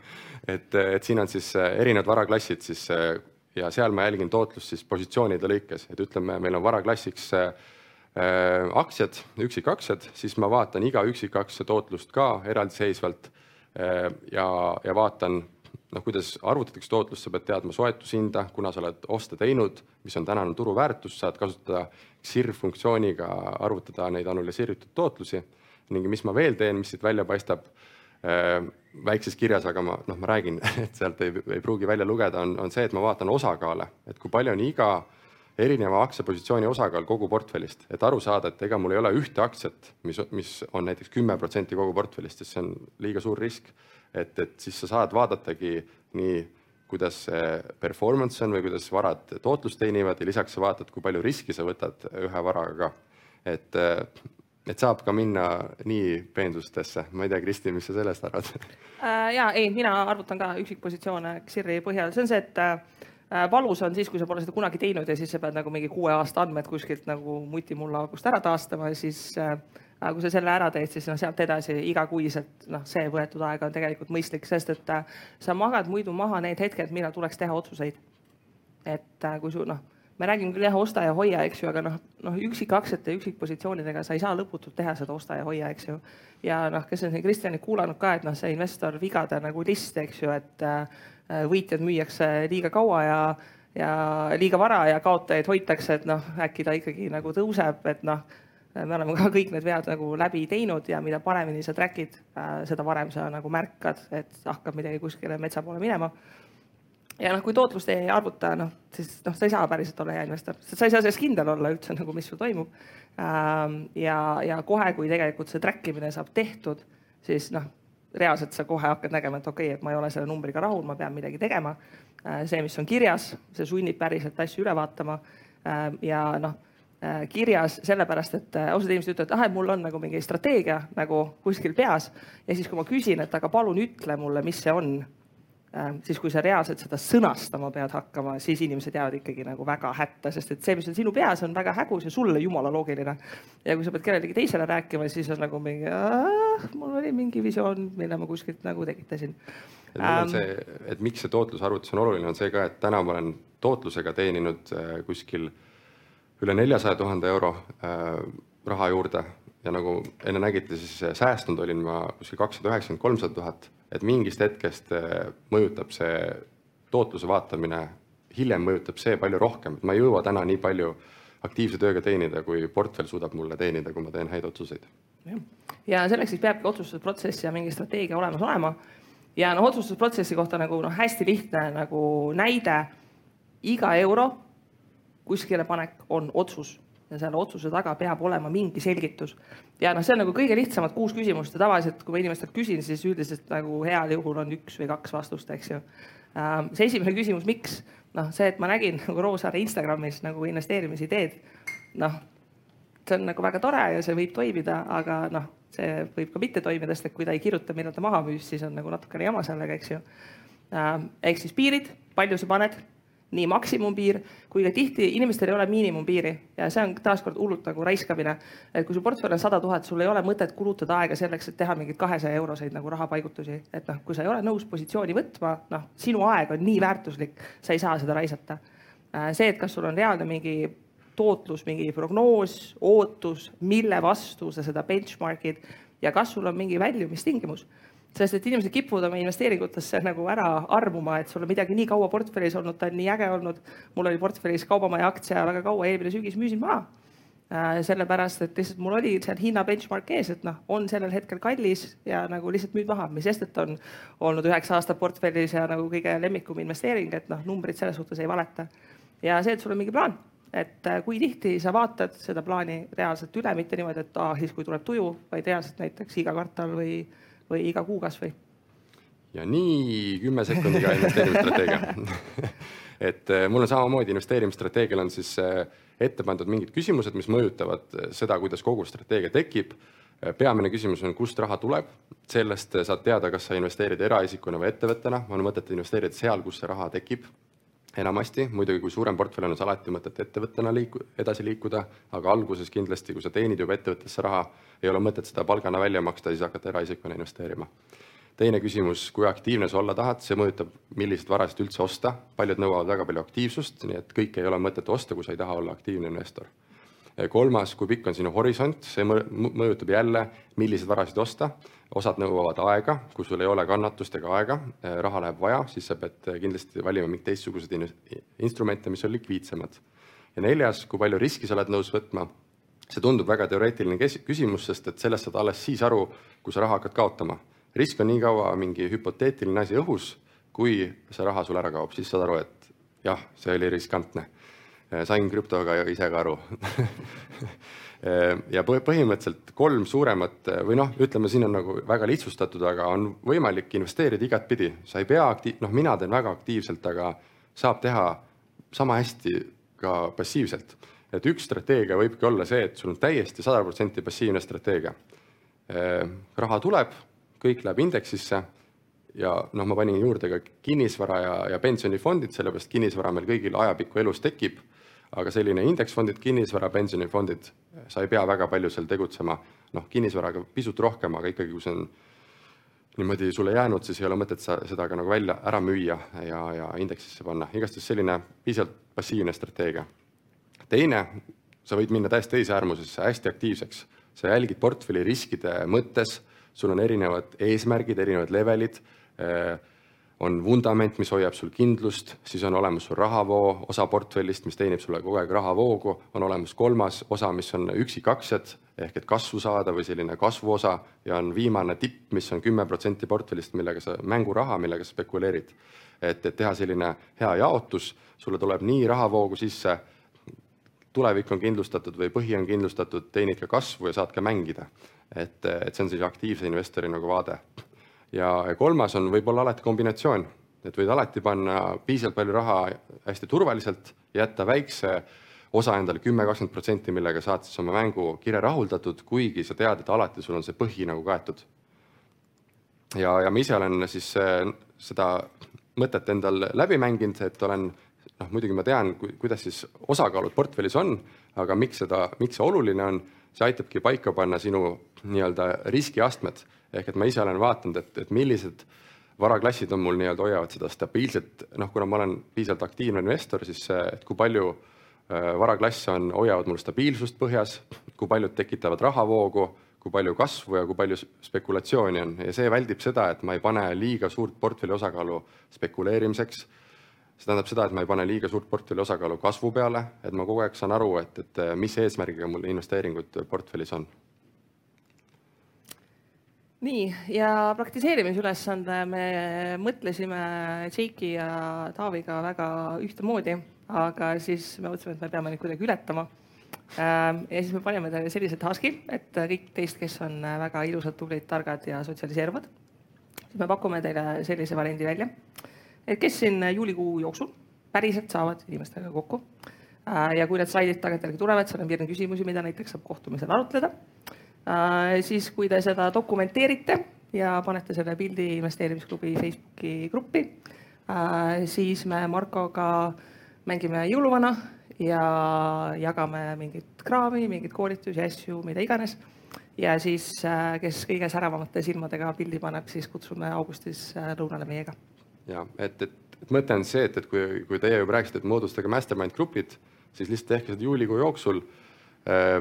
et, et siin on siis erinevad varaklassid siis ja seal ma jälgin tootlust siis positsioonide lõikes, et ütleme, meil on varaklassiks äh, aktsiad, üksikaktsiad, siis ma vaatan iga üksikaksia tootlust ka eraldiseisvalt äh, ja, ja vaatan noh, kuidas arvutatakse tootlust, sa pead teadma soetushinda, kuna sa oled oste teinud, mis on tänane turuväärtus, saad kasutada XIR funktsiooniga arvutada neid analüseeritud tootlusi. Ning mis ma veel teen, mis siit välja paistab äh, väikses kirjas, aga ma noh, ma räägin, et sealt ei, ei pruugi välja lugeda, on, on see, et ma vaatan osakaale, et kui palju on iga erineva aktsiapositsiooni osakaal kogu portfellist, et aru saada, et ega mul ei ole ühte aktsiat, mis, mis on näiteks kümme protsenti kogu portfellist, sest see on liiga suur risk. et, et siis sa saad vaadatagi nii, kuidas see performance on või kuidas varad tootlust teenivad ja lisaks sa vaatad, kui palju riski sa võtad ühe varaga ka. et et saab ka minna nii peensustesse, ma ei tea, Kristi, mis sa sellest arvad äh,? ja ei, mina arvutan ka üksikpositsioone XIR-i põhjal, see on see, et äh, valus on siis, kui sa pole seda kunagi teinud ja siis sa pead nagu mingi kuue aasta andmed kuskilt nagu mutimullaaugust ära taastama ja siis äh, kui sa selle ära teed, siis noh, sealt edasi igakuiselt noh, see võetud aeg on tegelikult mõistlik, sest et äh, sa magad muidu maha need hetked, millal tuleks teha otsuseid. et äh, kui su noh me räägime küll jah, osta ja hoia, eks ju, aga noh, noh üksikaktsiate, üksikpositsioonidega sa ei saa lõputult teha seda osta ja hoia, eks ju. ja noh, kes on siin Kristjanit kuulanud ka, et noh, see investor vigade nagu list, eks ju, et äh, võitjad müüakse liiga kaua ja, ja liiga vara ja kaotajaid hoitakse, et noh, äkki ta ikkagi nagu tõuseb, et noh me oleme ka kõik need vead nagu läbi teinud ja mida paremini sa track'id äh,, seda varem sa nagu märkad, et hakkab midagi kuskile metsa poole minema ja noh, kui tootlust ei arvuta, noh siis noh, sa ei saa päriselt olla hea investor, sa ei saa selles kindel olla üldse nagu, mis sul toimub. Ähm, ja, ja kohe, kui tegelikult see track imine saab tehtud, siis noh, reaalselt sa kohe hakkad nägema, et okei okay,, et ma ei ole selle numbriga rahul, ma pean midagi tegema. Äh, see, mis on kirjas, see sunnib päriselt asju üle vaatama. Ähm, ja noh, äh, kirjas sellepärast, et äh, osad inimesed ütlevad, ah, et mul on nagu mingi strateegia nagu kuskil peas ja siis, kui ma küsin, et aga palun ütle mulle, mis see on Äh, siis kui sa reaalselt seda sõnastama pead hakkama, siis inimesed jäävad ikkagi nagu väga hätta, sest et see, mis on sinu peas, on väga hägus ja sulle jumala loogiline. ja kui sa pead kellelegi teisele rääkima, siis on nagu mingi, mul oli mingi visioon, mille ma kuskilt nagu tekitasin. et mul on ähm, see, et miks see tootlusarvutus on oluline, on see ka, et täna ma olen tootlusega teeninud äh, kuskil üle neljasaja tuhande euro äh, raha juurde ja nagu enne nägite, siis säästnud olin ma kuskil kakssada üheksakümmend, kolmsada tuhat et mingist hetkest äh, mõjutab see tootluse vaatamine, hiljem mõjutab see palju rohkem, et ma ei jõua täna nii palju aktiivse tööga teenida, kui portfell suudab mulle teenida, kui ma teen häid otsuseid. ja selleks siis peabki otsustusprotsess ja mingi strateegia olemas olema. ja noh, otsustusprotsessi kohta nagu noh, hästi lihtne nagu näide. iga euro kuskile panek on otsus ja selle otsuse taga peab olema mingi selgitus. ja noh, see on nagu kõige lihtsamad kuus küsimust ja tavaliselt, kui ma inimestelt küsin, siis üldiselt nagu heal juhul on üks või kaks vastust, eks ju. Ähm, see esimene küsimus, miks? noh, see, et ma nägin nagu Roosaare Instagramis nagu investeerimisideed, noh, see on nagu väga tore ja see võib toimida, aga noh, see võib ka mitte toimida, sest et kui ta ei kirjuta, millal ta maha müüs, siis on nagu natukene jama sellega, eks ju. Ähm, ehk siis piirid, palju sa paned nii maksimumpiir kui ka tihti inimestel ei ole miinimumpiiri ja see on taaskord hullult nagu raiskamine. et kui su portfell on sada tuhat, sul ei ole mõtet kulutada aega selleks, et teha mingeid kahesaja euroseid nagu rahapaigutusi, et noh, kui sa ei ole nõus positsiooni võtma, noh, sinu aeg on nii väärtuslik, sa ei saa seda raisata. Äh, see, et kas sul on reaalne mingi tootlus, mingi prognoos, ootus, mille vastu sa seda benchmark'id ja kas sul on mingi väljumistingimus sest et inimesed kipuvad oma investeeringutesse nagu ära armuma, et sul on midagi nii kaua portfellis olnud, ta on nii äge olnud. mul oli portfellis Kaubamaja aktsia väga kaua, eelmine sügis müüsin maha äh,. sellepärast, et lihtsalt mul oli seal hinna benchmark ees, et noh, on sellel hetkel kallis ja nagu lihtsalt müüd maha, mis sest, et on olnud üheksa aastat portfellis ja nagu kõige lemmikum investeering, et noh, numbrid selles suhtes ei valeta. ja see, et sul on mingi plaan, et äh, kui tihti sa vaatad seda plaani reaalselt üle, mitte niimoodi, et aa, siis kui tuleb tuju, vaid reaalselt näiteks iga kvartal või või iga kuu kasvõi. ja nii kümne sekundiga investeerimisstrateegia et äh, mul on samamoodi investeerimisstrateegial on siis äh, ette pandud mingid küsimused, mis mõjutavad äh, seda, kuidas kogu strateegia tekib. peamine küsimus on, kust raha tuleb, sellest saad teada, kas sa investeerid eraisikuna või ettevõttena, on mõtet investeerida seal, kus see raha tekib. Enamasti, muidugi kui suurem portfell on, siis alati mõtet ettevõttena liiku-, edasi liikuda, aga alguses kindlasti, kui sa teenid juba ettevõttesse raha, ei ole mõtet seda palgana välja maksta, siis hakata eraisikuna investeerima. teine küsimus, kui aktiivne sa olla tahad, see mõjutab, milliseid varasid üldse osta, paljud nõuavad väga palju aktiivsust, nii et kõike ei ole mõtet osta, kui sa ei taha olla aktiivne investor kolmas, kui pikk on sinu horisont, see mõjutab jälle, milliseid varasid osta. Osad nõuavad aega, kui sul ei ole kannatust ega aega, raha läheb vaja, siis sa pead kindlasti valima mingeid teistsuguseid instrumente, mis on likviidsemad. ja neljas, kui palju riski sa oled nõus võtma. see tundub väga teoreetiline küsimus, sest et sellest saad alles siis aru, kui sa raha hakkad kaotama. risk on nii kaua mingi hüpoteetiline asi õhus, kui see raha sul ära kaob, siis saad aru, et jah, see oli riskantne sain krüptoga ise ka aru äh, ja põhimõtteliselt kolm suuremat äh, või noh, ütleme, siin on nagu väga lihtsustatud, aga on võimalik investeerida igatpidi, sa ei pea aktiiv-, noh, mina teen väga aktiivselt, aga saab teha sama hästi ka passiivselt. et üks strateegia võibki olla see, et sul on täiesti sada protsenti passiivne strateegia. raha tuleb, kõik läheb indeksisse ja noh, ma panin juurde ka kinnisvara ja, ja pensionifondid, sellepärast kinnisvara meil kõigil ajapikku elus tekib aga selline indeksfondid, kinnisvara, pensionifondid, sa ei pea väga palju seal tegutsema, noh, kinnisvaraga pisut rohkem, aga ikkagi, kui see on niimoodi sulle jäänud, siis ei ole mõtet sa seda ka nagu välja ära müüa ja, ja indeksisse panna, igastahes selline piisavalt passiivne strateegia. teine, sa võid minna täiesti teise äärmusesse, hästi aktiivseks, sa jälgid portfelli riskide mõttes, sul on erinevad eesmärgid, erinevad levelid eh,, on vundament, mis hoiab sul kindlust, siis on olemas sul rahavoo osa portfellist, mis teenib sulle kogu aeg rahavoogu, on olemas kolmas osa, mis on üksikaktsiad ehk et kasvu saada või selline kasvuosa ja on viimane tipp, mis on kümme protsenti portfellist, millega sa, mänguraha, millega sa spekuleerid. et, et teha selline hea jaotus, sulle tuleb nii rahavoogu sisse, tulevik on kindlustatud või põhi on kindlustatud, teenid ka kasvu ja saad ka mängida. et, et see on siis aktiivse investori nagu vaade ja kolmas on võib-olla alati kombinatsioon, et võid alati panna piisavalt palju raha hästi turvaliselt, jätta väikse osa endale kümme, kakskümmend protsenti, millega saad siis oma mängukire rahuldatud, kuigi sa tead, et alati sul on see põhi nagu kaetud. ja, ja ma ise olen siis äh, seda mõtet endal läbi mänginud, et olen noh, muidugi ma tean, kuidas siis osakaalud portfellis on, aga miks seda, miks see oluline on, see aitabki paika panna sinu nii-öelda riskiastmed ehk et ma ise olen vaadanud, et, et millised varaklassid on mul nii-öelda, hoiavad seda stabiilset, noh, kuna ma olen piisavalt aktiivne investor, siis et kui palju äh, varaklasse on, hoiavad mul stabiilsust põhjas, kui paljud tekitavad rahavoogu, kui palju kasvu ja kui palju spekulatsiooni on ja see väldib seda, et ma ei pane liiga suurt portfelli osakaalu spekuleerimiseks. see tähendab seda, et ma ei pane liiga suurt portfelli osakaalu kasvu peale, et ma kogu aeg saan aru, et, et mis eesmärgiga mul investeeringud portfellis on nii, ja praktiseerimisülesande me mõtlesime Tšeiki ja Taaviga väga ühtemoodi, aga siis me mõtlesime, et me peame neid kuidagi ületama. Ähm, ja siis me panime teile sellise task'i, et kõik teist, kes on väga ilusad, tublid, targad ja sotsialiseeruvad, siis me pakume teile sellise variandi välja. et kes siin juulikuu jooksul päriselt saavad inimestega kokku äh, ja kui need slaidid tagantjärgi tulevad, seal on piirne küsimusi, mida näiteks saab kohtumisel arutleda siis, kui te seda dokumenteerite ja panete selle pildi investeerimisklubi Facebooki gruppi, äh, siis me Markoga mängime jõuluvana ja jagame mingit kraami, mingeid koolitusi, asju, mida iganes. ja siis, äh, kes kõige säravamate silmadega pildi paneb, siis kutsume augustis lõunale meiega. ja et, et, et mõte on see, et, et kui, kui teie juba rääkisite, et moodustage mastermind grupid, siis lihtsalt tehke seda juulikuu jooksul Äh,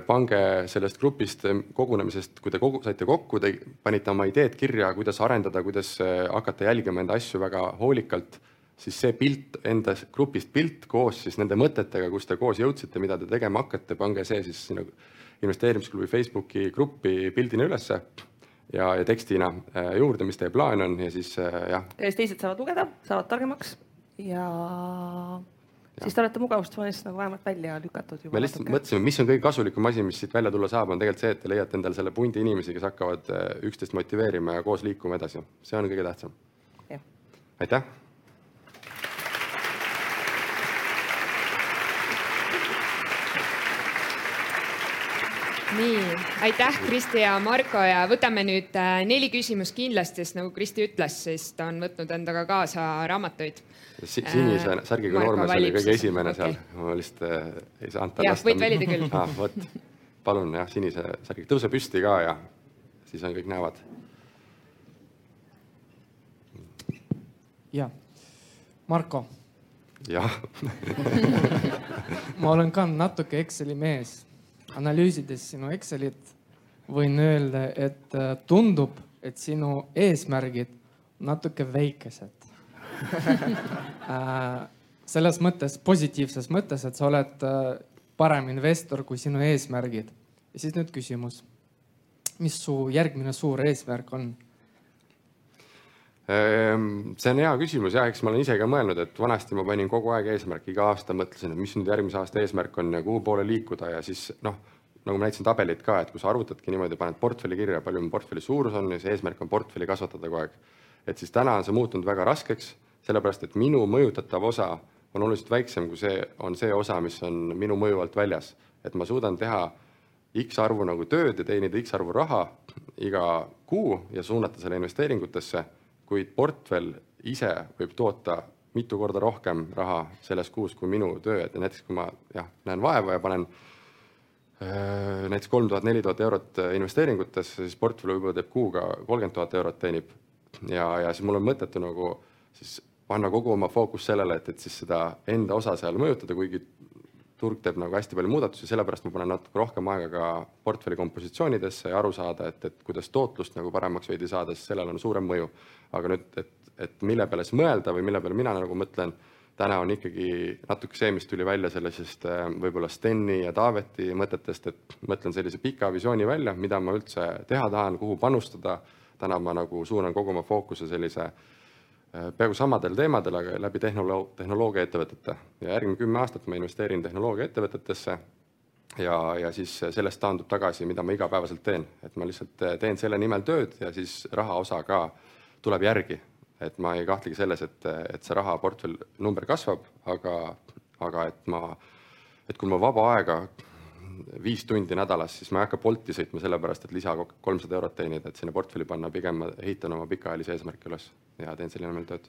pange sellest grupist, äh, kogunemisest, kui te kogu, saite kokku, te panite oma ideed kirja, kuidas arendada, kuidas äh, hakata jälgima enda asju väga hoolikalt, siis see pilt, enda grupist pilt koos siis nende mõtetega, kus te koos jõudsite, mida te tegema hakkate, pange see siis sinna investeerimisklubi Facebooki gruppi pildina ülesse ja, ja tekstina juurde, mis teie plaan on ja siis jah. ja siis teised saavad lugeda, saavad targemaks ja siis te olete mugavustsoonist nagu vähemalt välja lükatud. me lihtsalt natuke. mõtlesime, mis on kõige kasulikum asi, mis siit välja tulla saab, on tegelikult see, et te leiate endale selle pundi inimesi, kes hakkavad äh, üksteist motiveerima ja koos liikuma edasi. see on kõige tähtsam. aitäh nii, aitäh, Kristi ja Marko ja võtame nüüd äh, neli küsimust kindlasti, sest nagu Kristi ütles, siis ta on võtnud endaga kaasa raamatuid si. sinise äh, särgiga noormees oli kõige esimene okay. seal, ma lihtsalt äh, ei saanud tal lasta. võid valida küll ah,. vot, palun jah, sinise särgi, tõuse püsti ka ja siis on kõik näevad. ja, Marko. jah ma olen ka natuke Exceli mees analüüsides sinu Excelit võin öelda, et äh, tundub, et sinu eesmärgid natuke väikesed äh, selles mõttes, positiivses mõttes, et sa oled äh, parem investor kui sinu eesmärgid. ja siis nüüd küsimus. mis su järgmine suur eesmärk on? Ehm, see on hea küsimus ja eks ma olen ise ka mõelnud, et vanasti ma panin kogu aeg eesmärki, iga aasta mõtlesin, et mis nüüd järgmise aasta eesmärk on ja kuhu poole liikuda ja siis noh nagu ma näitasin tabelit ka, et kui sa arvutadki niimoodi, paned portfelli kirja, palju mu portfelli suurus on ja see eesmärk on portfelli kasvatada kogu aeg. et siis täna on see muutunud väga raskeks, sellepärast et minu mõjutatav osa on oluliselt väiksem, kui see on see osa, mis on minu mõju alt väljas. et ma suudan teha X arvu nagu tööd ja teenida X arvu raha iga kuu ja suunata selle investeeringutesse, kuid portfell ise võib toota mitu korda rohkem raha selles kuus kui minu töö, et näiteks kui ma jah, näen vaeva ja panen Äh, näiteks kolm tuhat, neli tuhat eurot investeeringutesse, siis portfell võib-olla teeb kuuga kolmkümmend tuhat eurot teenib. ja, ja siis mul on mõttetu nagu siis panna kogu oma fookus sellele, et, et siis seda enda osa seal mõjutada, kuigi turg teeb nagu hästi palju muudatusi, sellepärast ma panen natuke rohkem aega ka portfelli kompositsioonidesse ja aru saada, et, et kuidas tootlust nagu paremaks veidi saada, sest sellel on suurem mõju. aga nüüd, et, et mille peale siis mõelda või mille peale mina nagu mõtlen täna on ikkagi natuke see, mis tuli välja sellisest äh, võib-olla Steni ja Taaveti mõtetest, et mõtlen sellise pika visiooni välja, mida ma üldse teha tahan, kuhu panustada. täna ma nagu suunan kogu oma fookuse sellise peaaegu samadel teemadel, aga läbi tehnolo-, tehnoloogiaettevõtete. Ja järgmine kümme aastat ma investeerin tehnoloogiaettevõtetesse ja, ja siis sellest taandub tagasi, mida ma igapäevaselt teen, et ma lihtsalt äh, teen selle nimel tööd ja siis raha osa ka tuleb järgi. Et ma ei kahtlegi selles, et, et see rahaportfell number kasvab, aga, aga et ma, et kui mul vaba aega viis tundi nädalas, siis ma ei hakka Bolti sõitma sellepärast, et lisa kolmsada eurot teenida, et sinna portfelli panna, pigem ma ehitan oma pikaajalisi eesmärke üles ja teen selle nimel tööd.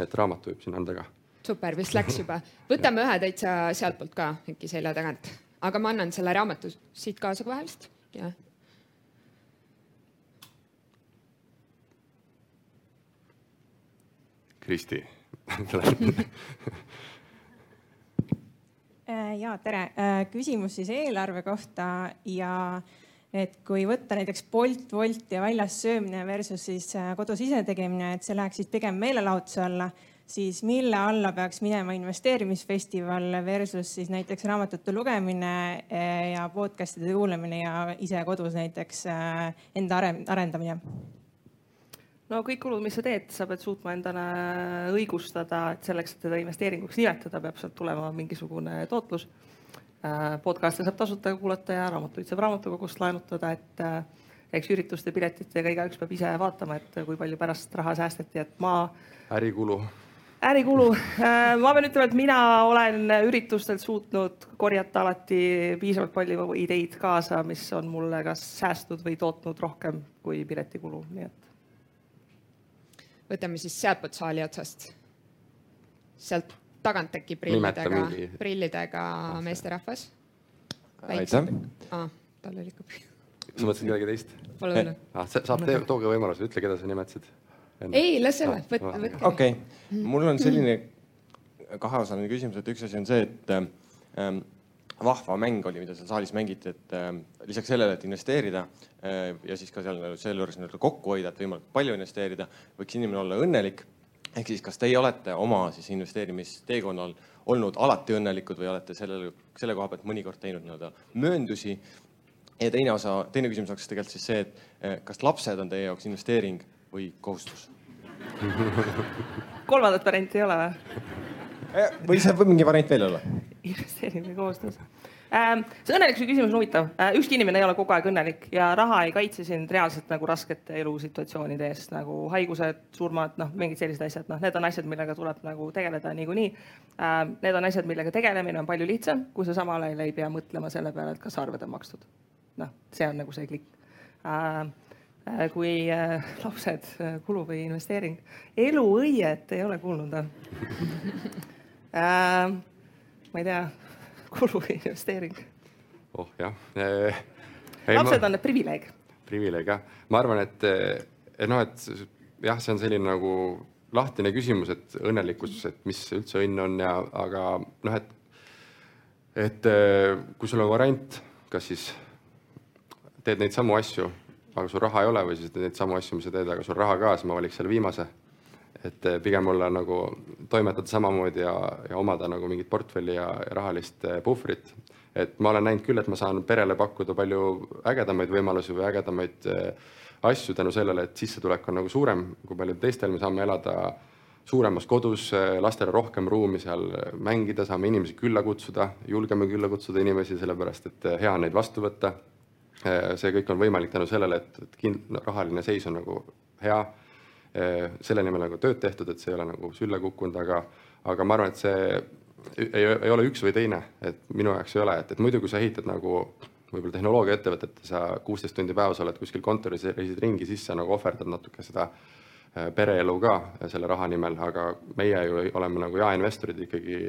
et raamatu võib sinna anda ka. super, vist läks juba. võtame ühe täitsa sealtpoolt ka äkki selja tagant, aga ma annan selle raamatu siit kaasa kohe vist, jah Kristi ja tere, äh, küsimus siis eelarve kohta ja et kui võtta näiteks Bolt, Wolt ja väljas söömine versus siis äh, kodus ise tegemine, et see läheks siis pigem meelelahutuse alla, siis mille alla peaks minema investeerimisfestival versus siis näiteks raamatute lugemine ja podcast'ide kuulamine ja ise kodus näiteks enda arendamine? No kõik kulud, mis sa teed, sa pead suutma endale õigustada, et selleks, et teda investeeringuks nimetada, peab sealt tulema mingisugune tootlus. Äh, podcast'e saab tasuta kuulata ja raamatuid saab raamatukogust laenutada, et äh, eks ürituste piletitega igaüks peab ise vaatama, et kui palju pärast raha säästeti, et ma. ärikulu. ärikulu, äh, ma pean ütlema, et mina olen üritustelt suutnud korjata alati piisavalt palju ideid kaasa, mis on mulle kas säästnud või tootnud rohkem kui piletikulu, nii et võtame siis sealtpoolt saali otsast. sealt tagant äkki prillidega, prillidega meesterahvas. aitäh ah,. tal oli ikka. sa mõtlesid kedagi teist? Pole hullu ah,. saab, tooge võimalus, ütle, keda sa nimetasid. ei, las olla, võtke, võtke. okei okay., mul on selline kaheosaline küsimus, et üks asi on see, et ähm, vahva mäng oli, mida seal saalis mängiti, et äh, lisaks sellele, et investeerida äh, ja siis ka seal selle juures nii-öelda kokku hoida, et võimalikult palju investeerida, võiks inimene olla õnnelik. ehk siis, kas teie olete oma siis investeerimisteekonnal olnud alati õnnelikud või olete sellele, selle koha pealt mõnikord teinud nii-öelda mööndusi? ja teine osa, teine küsimus oleks tegelikult siis see, et äh, kas lapsed on teie jaoks investeering või kohustus kolmandat varianti ei ole või? Äh, või see võib mingi variant veel olla? Investeering või kohustus ähm,. see õnnelikkuse küsimus on huvitav äh,. ükski inimene ei ole kogu aeg õnnelik ja raha ei kaitse sind reaalselt nagu raskete elusituatsioonide eest nagu haigused, surmad, noh, mingid sellised asjad, noh, need on asjad, millega tuleb nagu tegeleda niikuinii ähm,. Need on asjad, millega tegelemine on palju lihtsam, kui sa samal ajal ei pea mõtlema selle peale, et kas arved on makstud. noh, see on nagu see klikk äh, äh kui äh, lapsed, äh, kulu või investeering. eluõiet ei ole kuulnud äh,? Ma ei tea, kulu või investeering? oh jah eh,. lapsed ma... on privileeg. privileeg jah, ma arvan, et, et noh, et jah, see on selline nagu lahtine küsimus, et õnnelikkus, et mis üldse õnn on ja, aga noh, et, et eh, kui sul on variant, kas siis teed neid samu asju, aga sul raha ei ole või siis teed neid samu asju, mis sa teed, aga sul raha ka, siis ma valiks selle viimase. Et eh, pigem olla nagu, toimetada samamoodi ja, ja omada nagu mingit portfelli ja, ja rahalist eh, puhvrit. et ma olen näinud küll, et ma saan perele pakkuda palju ägedamaid võimalusi või ägedamaid äh, asju tänu sellele, et sissetulek on nagu suurem kui paljudel teistel, me saame elada suuremas kodus, lastele rohkem ruumi seal mängida, saame inimesi külla kutsuda, julgeme külla kutsuda inimesi, sellepärast et hea on neid vastu võtta. see kõik on võimalik tänu sellele, et, et kind-, rahaline seis on nagu hea. Selle nimel nagu tööd tehtud, et see ei ole nagu sülle kukkunud, aga, aga ma arvan, et see ei, ei ole üks või teine, et minu jaoks ei ole, et, et muidu, kui sa ehitad nagu võib-olla tehnoloogiaettevõtetes sa kuusteist tundi päevas oled kuskil kontoris, reisid ringi, siis sa nagu ohverdad natuke seda äh, pereelu ka selle raha nimel, aga meie ju oleme nagu jaeinvestorid ikkagi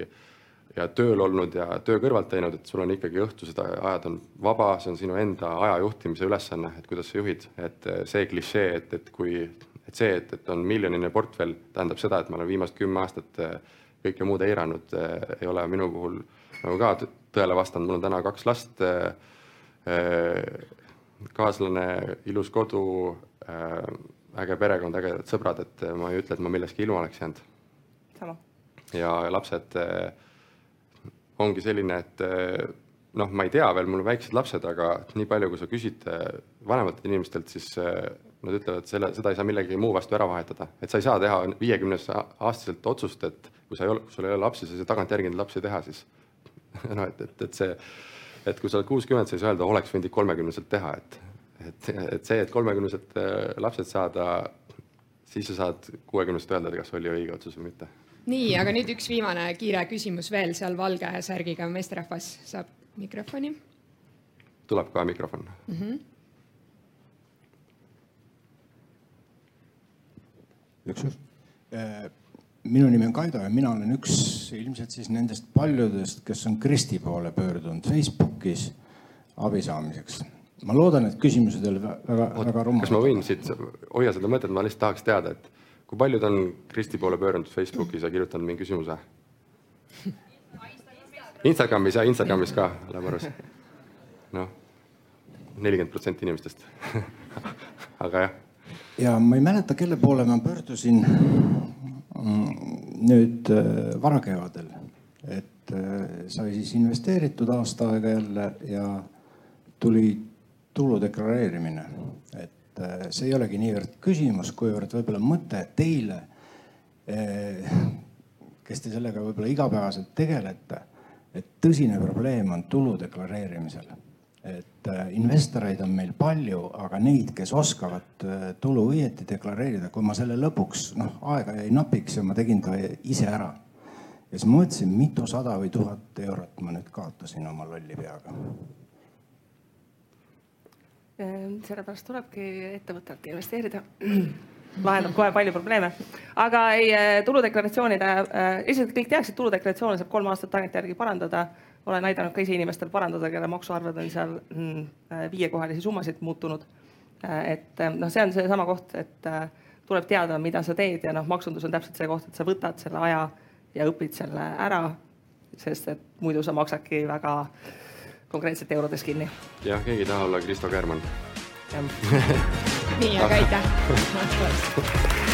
ja tööl olnud ja töö kõrvalt teinud, et sul on ikkagi õhtused ajad on vaba, see on sinu enda aja juhtimise ülesanne, et kuidas sa juhid, et äh, see klišee, et, et kui, et see, et, et on miljoniline portfell, tähendab seda, et ma olen viimased kümme aastat äh, kõike muud eiranud, ei ole minu puhul nagu ka tõele vastanud, mul on täna kaks last Äh, kaaslane, ilus kodu, äh, äge perekond, ägedad sõbrad, et ma ei ütle, et ma millestki ilma oleks jäänud. ja lapsed äh, ongi selline, et noh, ma ei tea veel, mul on väiksed lapsed, aga nii palju, kui sa küsid vanematelt inimestelt, siis nad ütlevad, selle, seda ei saa millegi muu vastu ära vahetada, et sa ei saa teha viiekümnes aastaselt otsust, et kui sa ei ole, sul ei ole lapsi, sa ei saa tagantjärgi neid lapsi teha, siis noh, et, et, et see et kui sa oled kuuskümmend, saa öelda, oleks võinud kolmekümneselt teha, et, et, et see, et kolmekümneselt äh, lapsed saada, siis sa saad kuuekümneselt öelda, kas oli õige otsus või mitte. nii, aga nüüd üks viimane kiire küsimus veel, seal valge särgiga meesterahvas saab mikrofoni. tuleb ka mikrofon mm. -hmm. Üks äh, minu nimi on Kaido ja mina olen üks ilmselt siis nendest paljudest, kes on Kristi poole pöördunud Facebookis abi saamiseks. ma loodan, et küsimused ei ole väga, väga rumalad. kas ma võin siit, hoia seda mõtet, ma lihtsalt tahaks teada, et kui paljud on Kristi poole pöördunud Facebookis ja kirjutanud mingi küsimuse? Instagramis ja Instagramis ka, läheb arvesse. noh, nelikümmend protsenti inimestest aga jah. Ja ma ei mäleta, kelle poole ma pöördusin nüüd äh, varakevadel, et äh, sai siis investeeritud aasta aega jälle ja tuli tulu deklareerimine. et äh, see ei olegi niivõrd küsimus, kuivõrd võib-olla mõte teile, kes te sellega võib-olla igapäevaselt tegelete, et tõsine probleem on tulu deklareerimisel et äh, investoreid on meil palju, aga neid, kes oskavad äh, tulu õieti deklareerida, kui ma selle lõpuks noh, aega jäi napiks ja ma tegin ta ise ära. ja siis mõtlesin, mitusada või tuhat eurot ma nüüd kaotasin oma lolli peaga. Ehm, sellepärast tulebki ettevõttelt investeerida lahendab kohe palju probleeme. aga ei, äh, tuludeklaratsioonide, esiteks kõik teaksid, tuludeklaratsioone saab kolm aastat tagantjärgi parandada olen aidanud ka ise inimestel parandada, kelle maksuarved on seal mm, äh, viiekohalisi summasid muutunud. Äh, et äh, noh, see on seesama koht, et tuleb teada, mida sa teed ja noh, maksundus on täpselt see koht, et sa võtad selle aja ja õpid selle ära, sest et muidu sa maksadki väga konkreetselt eurodes kinni. jah, keegi ei taha olla Kristo Käärmann. nii, aga aitäh